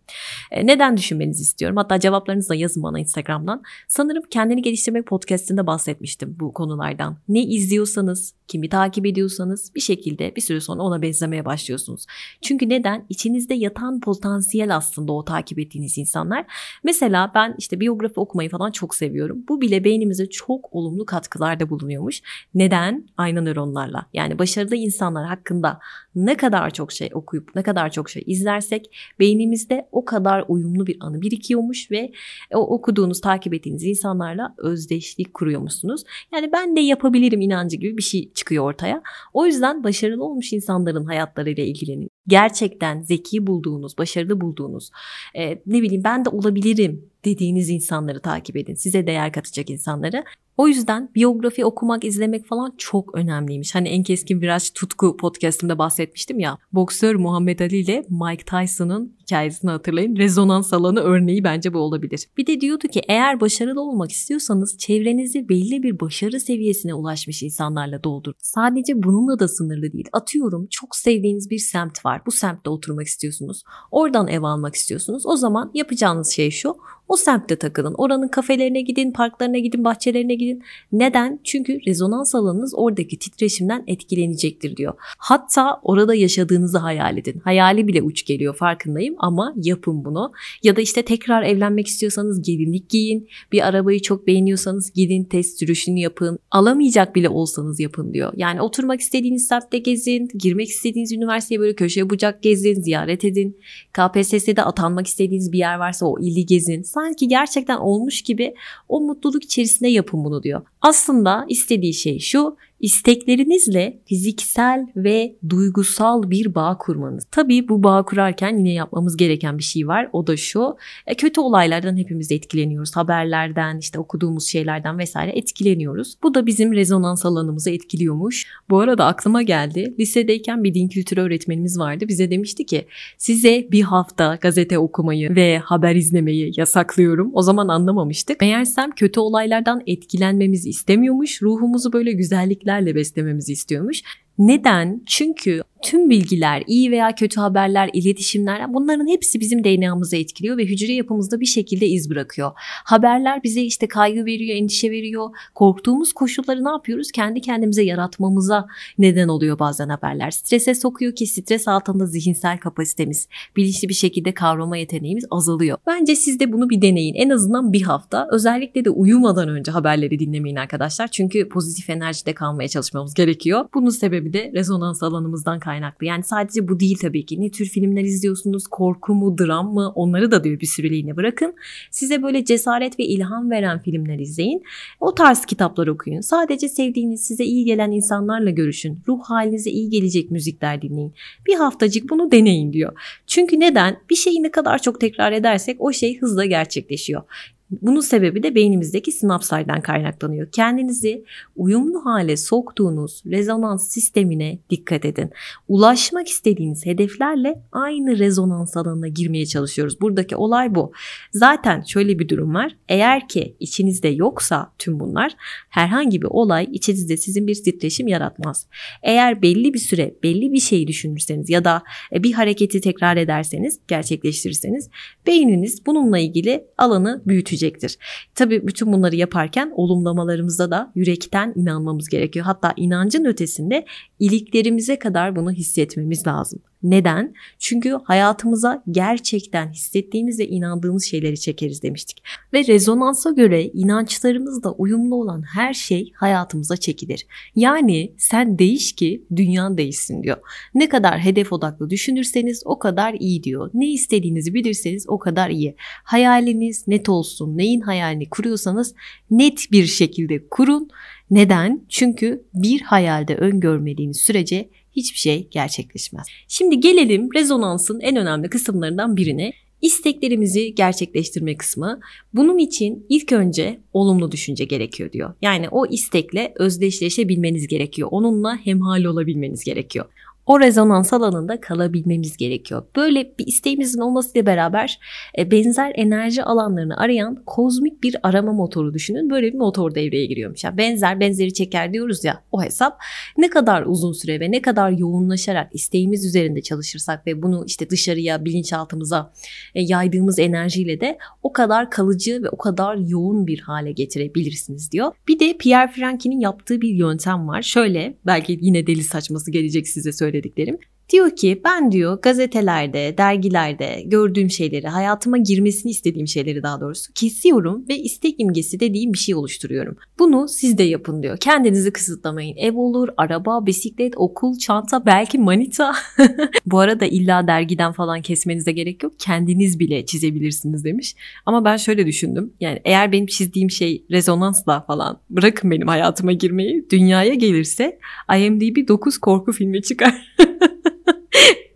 E, neden düşünmenizi istiyorum? Hatta cevaplarınızı da yazın bana Instagram'dan. Sanırım kendini geliştirmek podcastinde bahsetmiştim bu konulardan. Ne izliyorsanız, kimi takip ediyorsanız bir şekilde bir süre sonra ona benzemeye başlıyorsunuz. Çünkü neden? İçinizde yatan potansiyel aslında o takip ettiğiniz insanlar. Mesela ben işte biyografi okumayı falan çok seviyorum. Bu bile beynimize çok olumlu katkılarda bulunuyormuş. Neden? Ayna nöronlarla. Yani başarılı insanlar hakkında ne kadar çok şey okuyup ne kadar çok şey izlersek beynimizde o kadar uyumlu bir anı birikiyormuş ve o okuduğunuz, takip ettiğiniz insanlarla özdeşlik kuruyormuşsunuz. Yani ben de yapabilirim inancı gibi bir şey çıkıyor ortaya. O yüzden başarılı olmuş insanların hayatlarıyla ilgilenin. Gerçekten zeki bulduğunuz, başarılı bulduğunuz, e, ne bileyim ben de olabilirim dediğiniz insanları takip edin. Size değer katacak insanları. O yüzden biyografi okumak, izlemek falan çok önemliymiş. Hani en keskin viraj tutku podcastımda bahsetmiştim ya. Boksör Muhammed Ali ile Mike Tyson'ın hikayesini hatırlayın. Rezonans alanı örneği bence bu olabilir. Bir de diyordu ki eğer başarılı olmak istiyorsanız çevrenizi belli bir başarı seviyesine ulaşmış insanlarla doldur. Sadece bununla da sınırlı değil. Atıyorum çok sevdiğiniz bir semt var. Bu semtte oturmak istiyorsunuz. Oradan ev almak istiyorsunuz. O zaman yapacağınız şey şu. O semtte takılın. Oranın kafelerine gidin, parklarına gidin, bahçelerine gidin. Neden? Çünkü rezonans alanınız oradaki titreşimden etkilenecektir diyor. Hatta orada yaşadığınızı hayal edin. Hayali bile uç geliyor farkındayım ama yapın bunu. Ya da işte tekrar evlenmek istiyorsanız gelinlik giyin. Bir arabayı çok beğeniyorsanız gidin test sürüşünü yapın. Alamayacak bile olsanız yapın diyor. Yani oturmak istediğiniz semtte gezin. Girmek istediğiniz üniversiteye böyle köşe bucak gezin. Ziyaret edin. KPSS'de atanmak istediğiniz bir yer varsa o ili gezin sanki gerçekten olmuş gibi o mutluluk içerisinde yapın bunu diyor. Aslında istediği şey şu isteklerinizle fiziksel ve duygusal bir bağ kurmanız. Tabii bu bağ kurarken yine yapmamız gereken bir şey var. O da şu. E, kötü olaylardan hepimiz etkileniyoruz. Haberlerden, işte okuduğumuz şeylerden vesaire etkileniyoruz. Bu da bizim rezonans alanımızı etkiliyormuş. Bu arada aklıma geldi. Lisedeyken bir din kültürü öğretmenimiz vardı. Bize demişti ki size bir hafta gazete okumayı ve haber izlemeyi yasaklıyorum. O zaman anlamamıştık. Meğersem kötü olaylardan etkilenmemizi istemiyormuş. Ruhumuzu böyle güzellikler içeriklerle beslememizi istiyormuş. Neden? Çünkü tüm bilgiler, iyi veya kötü haberler, iletişimler bunların hepsi bizim DNA'mızı etkiliyor ve hücre yapımızda bir şekilde iz bırakıyor. Haberler bize işte kaygı veriyor, endişe veriyor. Korktuğumuz koşulları ne yapıyoruz? Kendi kendimize yaratmamıza neden oluyor bazen haberler. Strese sokuyor ki stres altında zihinsel kapasitemiz, bilinçli bir şekilde kavrama yeteneğimiz azalıyor. Bence siz de bunu bir deneyin. En azından bir hafta. Özellikle de uyumadan önce haberleri dinlemeyin arkadaşlar. Çünkü pozitif enerjide kalmaya çalışmamız gerekiyor. Bunun sebebi de rezonans alanımızdan kaynaklı. Yani sadece bu değil tabii ki. Ne tür filmler izliyorsunuz? Korku mu, dram mı? Onları da diyor bir süreliğine bırakın. Size böyle cesaret ve ilham veren filmler izleyin. O tarz kitaplar okuyun. Sadece sevdiğiniz, size iyi gelen insanlarla görüşün. Ruh halinize iyi gelecek müzikler dinleyin. Bir haftacık bunu deneyin diyor. Çünkü neden? Bir şeyi ne kadar çok tekrar edersek o şey hızla gerçekleşiyor. Bunun sebebi de beynimizdeki sinapslardan kaynaklanıyor. Kendinizi uyumlu hale soktuğunuz rezonans sistemine dikkat edin. Ulaşmak istediğiniz hedeflerle aynı rezonans alanına girmeye çalışıyoruz. Buradaki olay bu. Zaten şöyle bir durum var. Eğer ki içinizde yoksa tüm bunlar herhangi bir olay içinizde sizin bir titreşim yaratmaz. Eğer belli bir süre belli bir şeyi düşünürseniz ya da e, bir hareketi tekrar ederseniz, gerçekleştirirseniz beyniniz bununla ilgili alanı büyütecek düşecektir. Tabii bütün bunları yaparken olumlamalarımızda da yürekten inanmamız gerekiyor. Hatta inancın ötesinde iliklerimize kadar bunu hissetmemiz lazım. Neden? Çünkü hayatımıza gerçekten hissettiğimiz ve inandığımız şeyleri çekeriz demiştik. Ve rezonansa göre inançlarımızla uyumlu olan her şey hayatımıza çekilir. Yani sen değiş ki dünyan değişsin diyor. Ne kadar hedef odaklı düşünürseniz o kadar iyi diyor. Ne istediğinizi bilirseniz o kadar iyi. Hayaliniz net olsun. Neyin hayalini kuruyorsanız net bir şekilde kurun. Neden? Çünkü bir hayalde öngörmediğiniz sürece hiçbir şey gerçekleşmez. Şimdi gelelim rezonansın en önemli kısımlarından birine. İsteklerimizi gerçekleştirme kısmı. Bunun için ilk önce olumlu düşünce gerekiyor diyor. Yani o istekle özdeşleşebilmeniz gerekiyor. Onunla hemhal olabilmeniz gerekiyor o rezonans alanında kalabilmemiz gerekiyor. Böyle bir isteğimizin olmasıyla beraber e, benzer enerji alanlarını arayan kozmik bir arama motoru düşünün. Böyle bir motor devreye giriyormuş. Yani benzer benzeri çeker diyoruz ya o hesap ne kadar uzun süre ve ne kadar yoğunlaşarak isteğimiz üzerinde çalışırsak ve bunu işte dışarıya bilinçaltımıza e, yaydığımız enerjiyle de o kadar kalıcı ve o kadar yoğun bir hale getirebilirsiniz diyor. Bir de Pierre Frankie'nin yaptığı bir yöntem var. Şöyle belki yine deli saçması gelecek size söylediğim söylediklerim. Diyor ki ben diyor gazetelerde, dergilerde gördüğüm şeyleri, hayatıma girmesini istediğim şeyleri daha doğrusu kesiyorum ve istek imgesi dediğim bir şey oluşturuyorum. Bunu siz de yapın diyor. Kendinizi kısıtlamayın. Ev olur, araba, bisiklet, okul, çanta, belki manita. [laughs] Bu arada illa dergiden falan kesmenize gerek yok. Kendiniz bile çizebilirsiniz demiş. Ama ben şöyle düşündüm. Yani eğer benim çizdiğim şey rezonansla falan bırakın benim hayatıma girmeyi. Dünyaya gelirse IMDb 9 korku filmi çıkar. [laughs]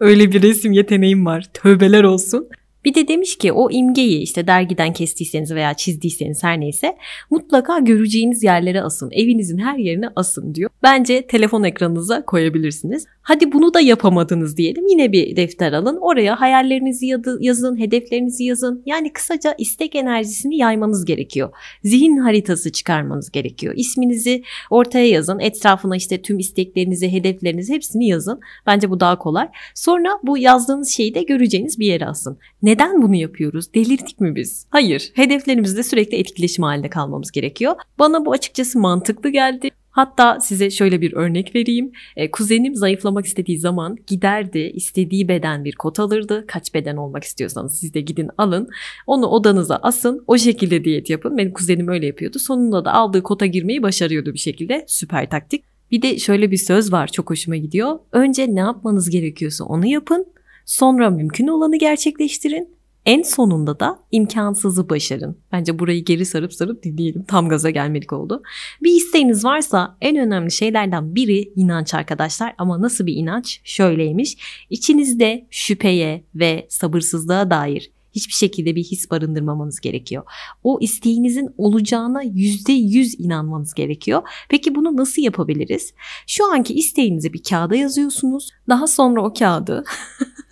Öyle bir resim yeteneğim var. Tövbeler olsun. Bir de demiş ki o imgeyi işte dergiden kestiyseniz veya çizdiyseniz her neyse mutlaka göreceğiniz yerlere asın. Evinizin her yerine asın diyor. Bence telefon ekranınıza koyabilirsiniz. Hadi bunu da yapamadınız diyelim. Yine bir defter alın. Oraya hayallerinizi yazın, hedeflerinizi yazın. Yani kısaca istek enerjisini yaymanız gerekiyor. Zihin haritası çıkarmanız gerekiyor. İsminizi ortaya yazın. Etrafına işte tüm isteklerinizi, hedeflerinizi hepsini yazın. Bence bu daha kolay. Sonra bu yazdığınız şeyi de göreceğiniz bir yere asın. Neden bunu yapıyoruz? Delirdik mi biz? Hayır. Hedeflerimizde sürekli etkileşim halinde kalmamız gerekiyor. Bana bu açıkçası mantıklı geldi. Hatta size şöyle bir örnek vereyim. E, kuzenim zayıflamak istediği zaman giderdi, istediği beden bir kot alırdı. Kaç beden olmak istiyorsanız siz de gidin alın. Onu odanıza asın. O şekilde diyet yapın. Benim kuzenim öyle yapıyordu. Sonunda da aldığı kota girmeyi başarıyordu bir şekilde. Süper taktik. Bir de şöyle bir söz var çok hoşuma gidiyor. Önce ne yapmanız gerekiyorsa onu yapın. Sonra mümkün olanı gerçekleştirin. En sonunda da imkansızı başarın. Bence burayı geri sarıp sarıp dinleyelim. Tam gaza gelmedik oldu. Bir isteğiniz varsa en önemli şeylerden biri inanç arkadaşlar. Ama nasıl bir inanç? Şöyleymiş. İçinizde şüpheye ve sabırsızlığa dair hiçbir şekilde bir his barındırmamanız gerekiyor. O isteğinizin olacağına yüzde yüz inanmanız gerekiyor. Peki bunu nasıl yapabiliriz? Şu anki isteğinizi bir kağıda yazıyorsunuz. Daha sonra o kağıdı [laughs]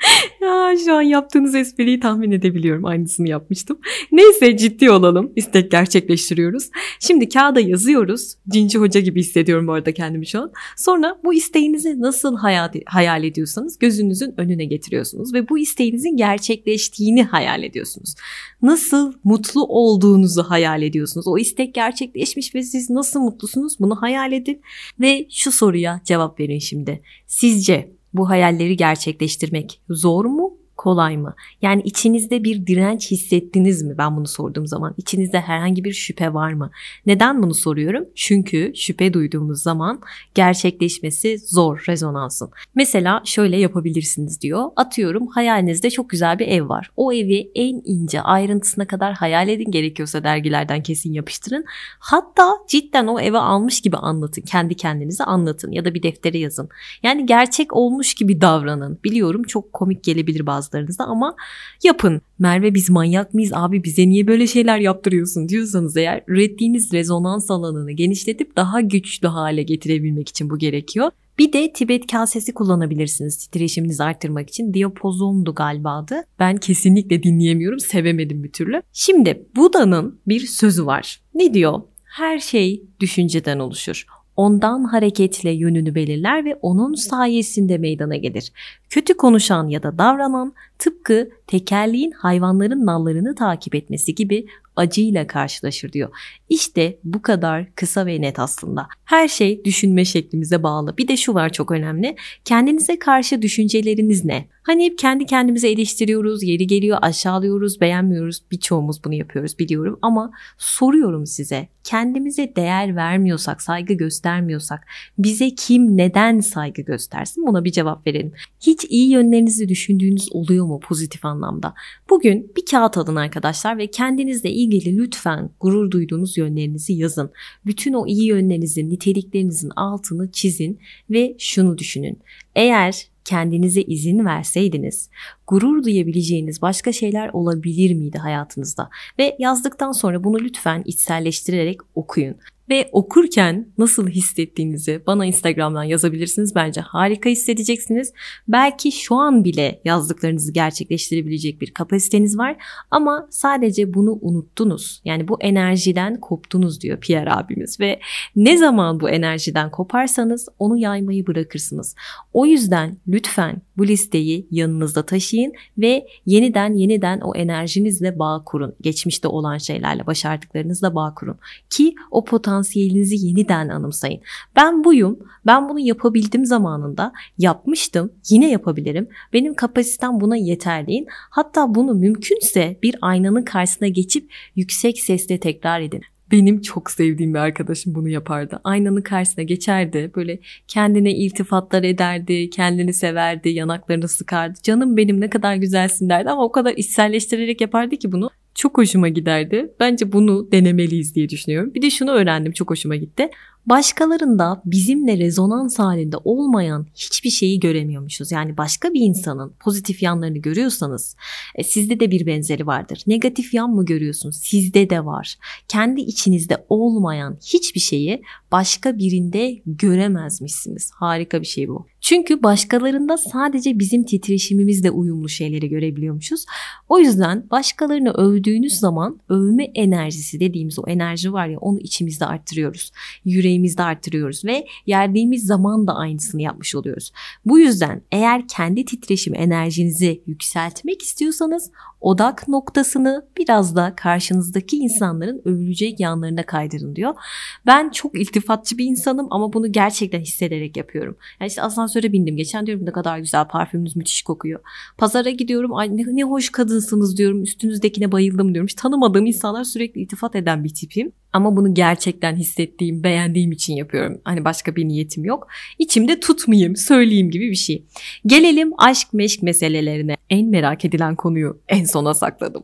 [laughs] ya şu an yaptığınız espriyi tahmin edebiliyorum. Aynısını yapmıştım. Neyse ciddi olalım. İstek gerçekleştiriyoruz. Şimdi kağıda yazıyoruz. Cinci hoca gibi hissediyorum bu arada kendimi şu an. Sonra bu isteğinizi nasıl hayal, hayal ediyorsanız gözünüzün önüne getiriyorsunuz. Ve bu isteğinizin gerçekleştiğini hayal ediyorsunuz. Nasıl mutlu olduğunuzu hayal ediyorsunuz. O istek gerçekleşmiş ve siz nasıl mutlusunuz bunu hayal edin. Ve şu soruya cevap verin şimdi. Sizce bu hayalleri gerçekleştirmek zor mu kolay mı? Yani içinizde bir direnç hissettiniz mi? Ben bunu sorduğum zaman içinizde herhangi bir şüphe var mı? Neden bunu soruyorum? Çünkü şüphe duyduğumuz zaman gerçekleşmesi zor rezonansın. Mesela şöyle yapabilirsiniz diyor. Atıyorum hayalinizde çok güzel bir ev var. O evi en ince ayrıntısına kadar hayal edin gerekiyorsa dergilerden kesin yapıştırın. Hatta cidden o eve almış gibi anlatın. Kendi kendinize anlatın ya da bir deftere yazın. Yani gerçek olmuş gibi davranın. Biliyorum çok komik gelebilir bazı bazılarınızda ama yapın. Merve biz manyak mıyız abi bize niye böyle şeyler yaptırıyorsun diyorsanız eğer ürettiğiniz rezonans alanını genişletip daha güçlü hale getirebilmek için bu gerekiyor. Bir de Tibet kasesi kullanabilirsiniz titreşiminizi arttırmak için. Diapozondu galiba adı. Ben kesinlikle dinleyemiyorum, sevemedim bir türlü. Şimdi Buda'nın bir sözü var. Ne diyor? Her şey düşünceden oluşur ondan hareketle yönünü belirler ve onun sayesinde meydana gelir. Kötü konuşan ya da davranan tıpkı tekerleğin hayvanların nallarını takip etmesi gibi acıyla karşılaşır diyor. İşte bu kadar kısa ve net aslında. Her şey düşünme şeklimize bağlı. Bir de şu var çok önemli. Kendinize karşı düşünceleriniz ne? Hani hep kendi kendimize eleştiriyoruz, yeri geliyor aşağılıyoruz, beğenmiyoruz. Birçoğumuz bunu yapıyoruz biliyorum ama soruyorum size. Kendimize değer vermiyorsak, saygı göstermiyorsak bize kim neden saygı göstersin? Buna bir cevap verelim. Hiç iyi yönlerinizi düşündüğünüz oluyor mu pozitif anlamda? Bugün bir kağıt alın arkadaşlar ve kendinizle ilgili lütfen gurur duyduğunuz yönlerinizi yazın. Bütün o iyi yönlerinizin, niteliklerinizin altını çizin ve şunu düşünün. Eğer kendinize izin verseydiniz gurur duyabileceğiniz başka şeyler olabilir miydi hayatınızda? Ve yazdıktan sonra bunu lütfen içselleştirerek okuyun ve okurken nasıl hissettiğinizi bana Instagram'dan yazabilirsiniz. Bence harika hissedeceksiniz. Belki şu an bile yazdıklarınızı gerçekleştirebilecek bir kapasiteniz var ama sadece bunu unuttunuz. Yani bu enerjiden koptunuz diyor Pierre abimiz ve ne zaman bu enerjiden koparsanız onu yaymayı bırakırsınız. O yüzden lütfen bu listeyi yanınızda taşıyın ve yeniden yeniden o enerjinizle bağ kurun. Geçmişte olan şeylerle başardıklarınızla bağ kurun ki o potansiyel potansiyelinizi yeniden anımsayın. Ben buyum, ben bunu yapabildim zamanında, yapmıştım, yine yapabilirim. Benim kapasitem buna yeter deyin. Hatta bunu mümkünse bir aynanın karşısına geçip yüksek sesle tekrar edin. Benim çok sevdiğim bir arkadaşım bunu yapardı. Aynanın karşısına geçerdi. Böyle kendine iltifatlar ederdi, kendini severdi, yanaklarını sıkardı. Canım benim ne kadar güzelsin derdi ama o kadar içselleştirerek yapardı ki bunu çok hoşuma giderdi. Bence bunu denemeliyiz diye düşünüyorum. Bir de şunu öğrendim çok hoşuma gitti. Başkalarında bizimle rezonans halinde olmayan hiçbir şeyi göremiyormuşuz. Yani başka bir insanın pozitif yanlarını görüyorsanız e, sizde de bir benzeri vardır. Negatif yan mı görüyorsun? Sizde de var. Kendi içinizde olmayan hiçbir şeyi başka birinde göremezmişsiniz. Harika bir şey bu. Çünkü başkalarında sadece bizim titreşimimizle uyumlu şeyleri görebiliyormuşuz. O yüzden başkalarını övdüğünüz zaman övme enerjisi dediğimiz o enerji var ya onu içimizde arttırıyoruz. Yüreğimizde arttırıyoruz ve yerdiğimiz zaman da aynısını yapmış oluyoruz. Bu yüzden eğer kendi titreşim enerjinizi yükseltmek istiyorsanız odak noktasını biraz da karşınızdaki insanların övülecek yanlarına kaydırın diyor. Ben çok iltifatçı bir insanım ama bunu gerçekten hissederek yapıyorum. Yani işte asansöre bindim geçen diyorum ne kadar güzel parfümünüz müthiş kokuyor. Pazara gidiyorum ay ne, ne hoş kadınsınız diyorum üstünüzdekine bayıldım diyorum. Hiç tanımadığım insanlar sürekli iltifat eden bir tipim. Ama bunu gerçekten hissettiğim, beğendiğim için yapıyorum. Hani başka bir niyetim yok. İçimde tutmayayım, söyleyeyim gibi bir şey. Gelelim aşk meşk meselelerine. En merak edilen konuyu en sona sakladım.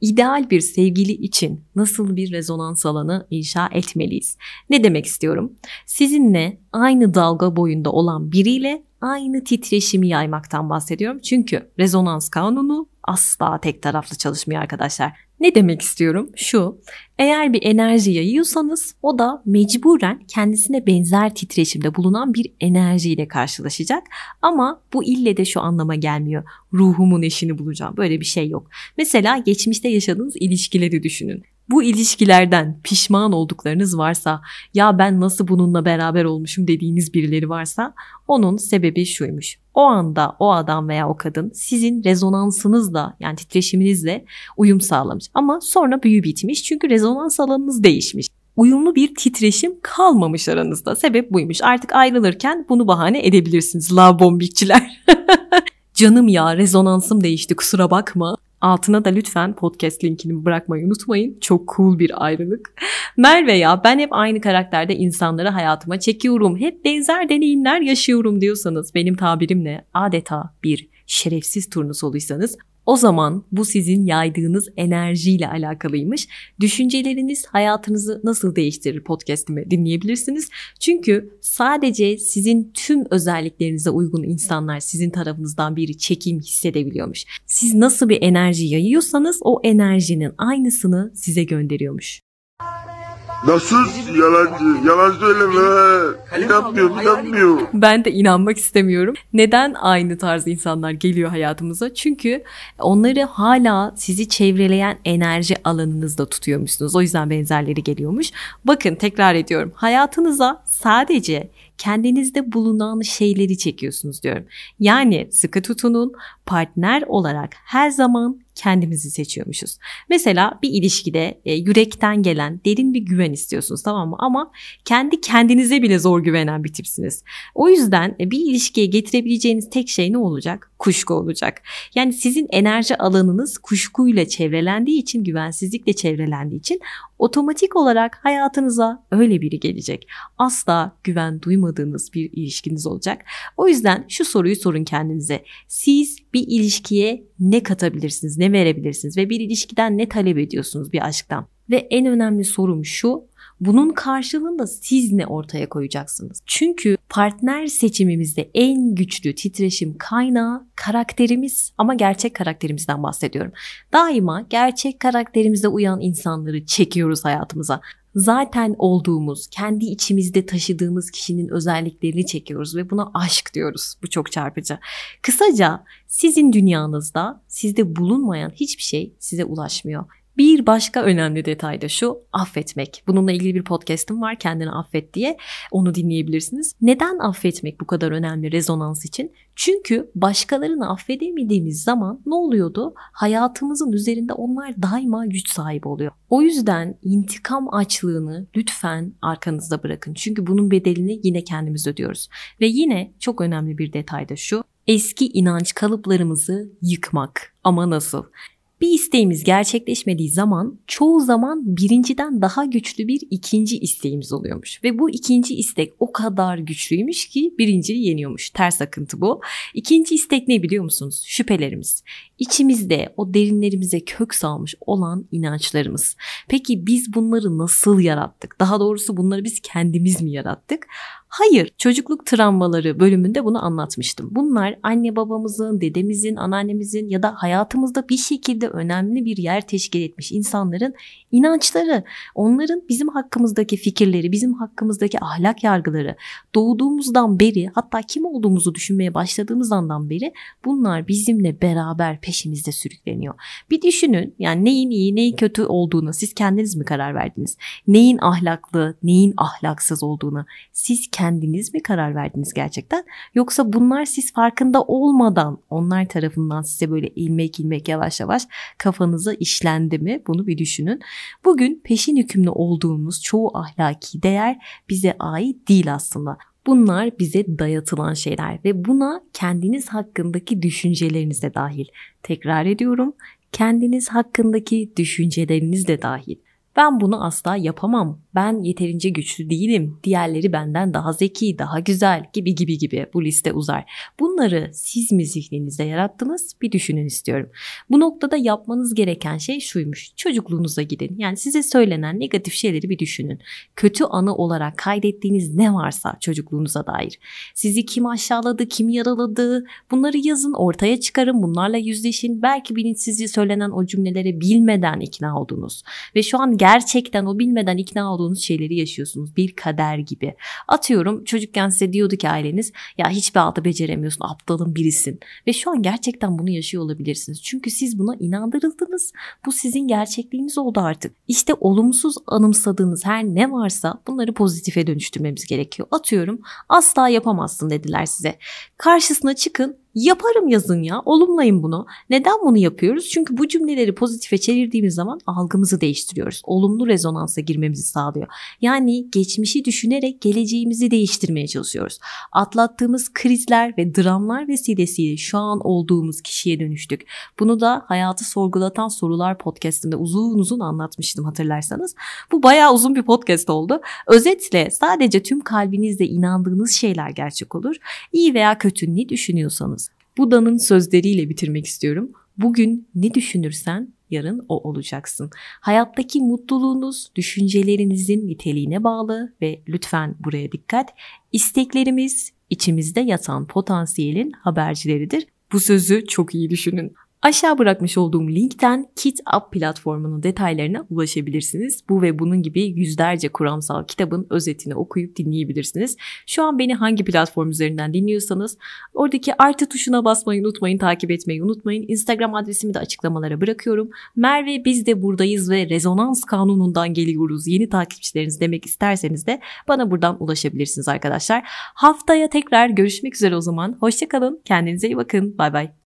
İdeal bir sevgili için nasıl bir rezonans alanı inşa etmeliyiz? Ne demek istiyorum? Sizinle aynı dalga boyunda olan biriyle aynı titreşimi yaymaktan bahsediyorum. Çünkü rezonans kanunu asla tek taraflı çalışmıyor arkadaşlar. Ne demek istiyorum? Şu, eğer bir enerji yayıyorsanız o da mecburen kendisine benzer titreşimde bulunan bir enerjiyle karşılaşacak. Ama bu ille de şu anlama gelmiyor. Ruhumun eşini bulacağım. Böyle bir şey yok. Mesela geçmişte yaşadığınız ilişkileri düşünün bu ilişkilerden pişman olduklarınız varsa ya ben nasıl bununla beraber olmuşum dediğiniz birileri varsa onun sebebi şuymuş. O anda o adam veya o kadın sizin rezonansınızla yani titreşiminizle uyum sağlamış ama sonra büyü bitmiş çünkü rezonans alanınız değişmiş uyumlu bir titreşim kalmamış aranızda. Sebep buymuş. Artık ayrılırken bunu bahane edebilirsiniz la bombikçiler. [laughs] Canım ya rezonansım değişti kusura bakma. Altına da lütfen podcast linkini bırakmayı unutmayın. Çok cool bir ayrılık. Merve ya ben hep aynı karakterde insanları hayatıma çekiyorum. Hep benzer deneyimler yaşıyorum diyorsanız benim tabirimle adeta bir şerefsiz turnusoluysanız o zaman bu sizin yaydığınız enerjiyle alakalıymış. Düşünceleriniz hayatınızı nasıl değiştirir podcast'imi dinleyebilirsiniz. Çünkü sadece sizin tüm özelliklerinize uygun insanlar sizin tarafınızdan bir çekim hissedebiliyormuş. Siz nasıl bir enerji yayıyorsanız o enerjinin aynısını size gönderiyormuş. Nasıl yalancı? Yalan söyleme. İnanmıyor, inanmıyor. Ben de inanmak istemiyorum. Neden aynı tarz insanlar geliyor hayatımıza? Çünkü onları hala sizi çevreleyen enerji alanınızda tutuyormuşsunuz. O yüzden benzerleri geliyormuş. Bakın tekrar ediyorum. Hayatınıza sadece kendinizde bulunan şeyleri çekiyorsunuz diyorum. Yani sıkı tutunun partner olarak her zaman kendimizi seçiyormuşuz. Mesela bir ilişkide e, yürekten gelen derin bir güven istiyorsunuz tamam mı? Ama kendi kendinize bile zor güvenen bir tipsiniz. O yüzden e, bir ilişkiye getirebileceğiniz tek şey ne olacak? Kuşku olacak. Yani sizin enerji alanınız kuşkuyla çevrelendiği için, güvensizlikle çevrelendiği için otomatik olarak hayatınıza öyle biri gelecek. Asla güven duymadığınız bir ilişkiniz olacak. O yüzden şu soruyu sorun kendinize. Siz bir ilişkiye ne katabilirsiniz, ne verebilirsiniz ve bir ilişkiden ne talep ediyorsunuz bir aşktan? Ve en önemli sorum şu, bunun karşılığında siz ne ortaya koyacaksınız? Çünkü partner seçimimizde en güçlü titreşim kaynağı karakterimiz ama gerçek karakterimizden bahsediyorum. Daima gerçek karakterimize uyan insanları çekiyoruz hayatımıza zaten olduğumuz, kendi içimizde taşıdığımız kişinin özelliklerini çekiyoruz ve buna aşk diyoruz. Bu çok çarpıcı. Kısaca sizin dünyanızda sizde bulunmayan hiçbir şey size ulaşmıyor. Bir başka önemli detay da şu affetmek. Bununla ilgili bir podcast'ım var kendini affet diye. Onu dinleyebilirsiniz. Neden affetmek bu kadar önemli rezonans için? Çünkü başkalarını affedemediğimiz zaman ne oluyordu? Hayatımızın üzerinde onlar daima güç sahibi oluyor. O yüzden intikam açlığını lütfen arkanızda bırakın. Çünkü bunun bedelini yine kendimiz ödüyoruz. Ve yine çok önemli bir detay da şu. Eski inanç kalıplarımızı yıkmak. Ama nasıl? Bir isteğimiz gerçekleşmediği zaman çoğu zaman birinciden daha güçlü bir ikinci isteğimiz oluyormuş. Ve bu ikinci istek o kadar güçlüymüş ki birinciyi yeniyormuş. Ters akıntı bu. İkinci istek ne biliyor musunuz? Şüphelerimiz. içimizde o derinlerimize kök salmış olan inançlarımız. Peki biz bunları nasıl yarattık? Daha doğrusu bunları biz kendimiz mi yarattık? Hayır, çocukluk travmaları bölümünde bunu anlatmıştım. Bunlar anne babamızın, dedemizin, anneannemizin ya da hayatımızda bir şekilde önemli bir yer teşkil etmiş insanların inançları. Onların bizim hakkımızdaki fikirleri, bizim hakkımızdaki ahlak yargıları doğduğumuzdan beri hatta kim olduğumuzu düşünmeye başladığımız andan beri bunlar bizimle beraber peşimizde sürükleniyor. Bir düşünün yani neyin iyi neyin kötü olduğunu siz kendiniz mi karar verdiniz? Neyin ahlaklı neyin ahlaksız olduğunu siz kendiniz mi karar verdiniz gerçekten? Yoksa bunlar siz farkında olmadan onlar tarafından size böyle ilmek ilmek yavaş yavaş kafanıza işlendi mi? Bunu bir düşünün. Bugün peşin hükümlü olduğumuz çoğu ahlaki değer bize ait değil aslında. Bunlar bize dayatılan şeyler ve buna kendiniz hakkındaki düşünceleriniz de dahil. Tekrar ediyorum, kendiniz hakkındaki düşünceleriniz de dahil. Ben bunu asla yapamam. Ben yeterince güçlü değilim. Diğerleri benden daha zeki, daha güzel gibi gibi gibi bu liste uzar. Bunları siz mi zihninizde yarattınız? Bir düşünün istiyorum. Bu noktada yapmanız gereken şey şuymuş. Çocukluğunuza gidin. Yani size söylenen negatif şeyleri bir düşünün. Kötü anı olarak kaydettiğiniz ne varsa çocukluğunuza dair. Sizi kim aşağıladı, kim yaraladı bunları yazın, ortaya çıkarın, bunlarla yüzleşin. Belki bilinçsizce söylenen o cümlelere bilmeden ikna oldunuz. Ve şu an gerçekten o bilmeden ikna olduğunuz şeyleri yaşıyorsunuz. Bir kader gibi. Atıyorum çocukken size diyordu ki aileniz ya hiçbir altı beceremiyorsun aptalın birisin. Ve şu an gerçekten bunu yaşıyor olabilirsiniz. Çünkü siz buna inandırıldınız. Bu sizin gerçekliğiniz oldu artık. İşte olumsuz anımsadığınız her ne varsa bunları pozitife dönüştürmemiz gerekiyor. Atıyorum asla yapamazsın dediler size. Karşısına çıkın Yaparım yazın ya. Olumlayın bunu. Neden bunu yapıyoruz? Çünkü bu cümleleri pozitife çevirdiğimiz zaman algımızı değiştiriyoruz. Olumlu rezonansa girmemizi sağlıyor. Yani geçmişi düşünerek geleceğimizi değiştirmeye çalışıyoruz. Atlattığımız krizler ve dramlar vesilesiyle şu an olduğumuz kişiye dönüştük. Bunu da Hayatı Sorgulatan Sorular podcastinde uzun uzun anlatmıştım hatırlarsanız. Bu bayağı uzun bir podcast oldu. Özetle sadece tüm kalbinizle inandığınız şeyler gerçek olur. İyi veya kötü ne düşünüyorsanız Buda'nın sözleriyle bitirmek istiyorum. Bugün ne düşünürsen yarın o olacaksın. Hayattaki mutluluğunuz düşüncelerinizin niteliğine bağlı ve lütfen buraya dikkat. İsteklerimiz içimizde yatan potansiyelin habercileridir. Bu sözü çok iyi düşünün. Aşağı bırakmış olduğum linkten KitUp platformunun detaylarına ulaşabilirsiniz. Bu ve bunun gibi yüzlerce kuramsal kitabın özetini okuyup dinleyebilirsiniz. Şu an beni hangi platform üzerinden dinliyorsanız oradaki artı tuşuna basmayı unutmayın, takip etmeyi unutmayın. Instagram adresimi de açıklamalara bırakıyorum. Merve biz de buradayız ve rezonans kanunundan geliyoruz. Yeni takipçileriniz demek isterseniz de bana buradan ulaşabilirsiniz arkadaşlar. Haftaya tekrar görüşmek üzere o zaman. Hoşçakalın. Kendinize iyi bakın. Bay bay.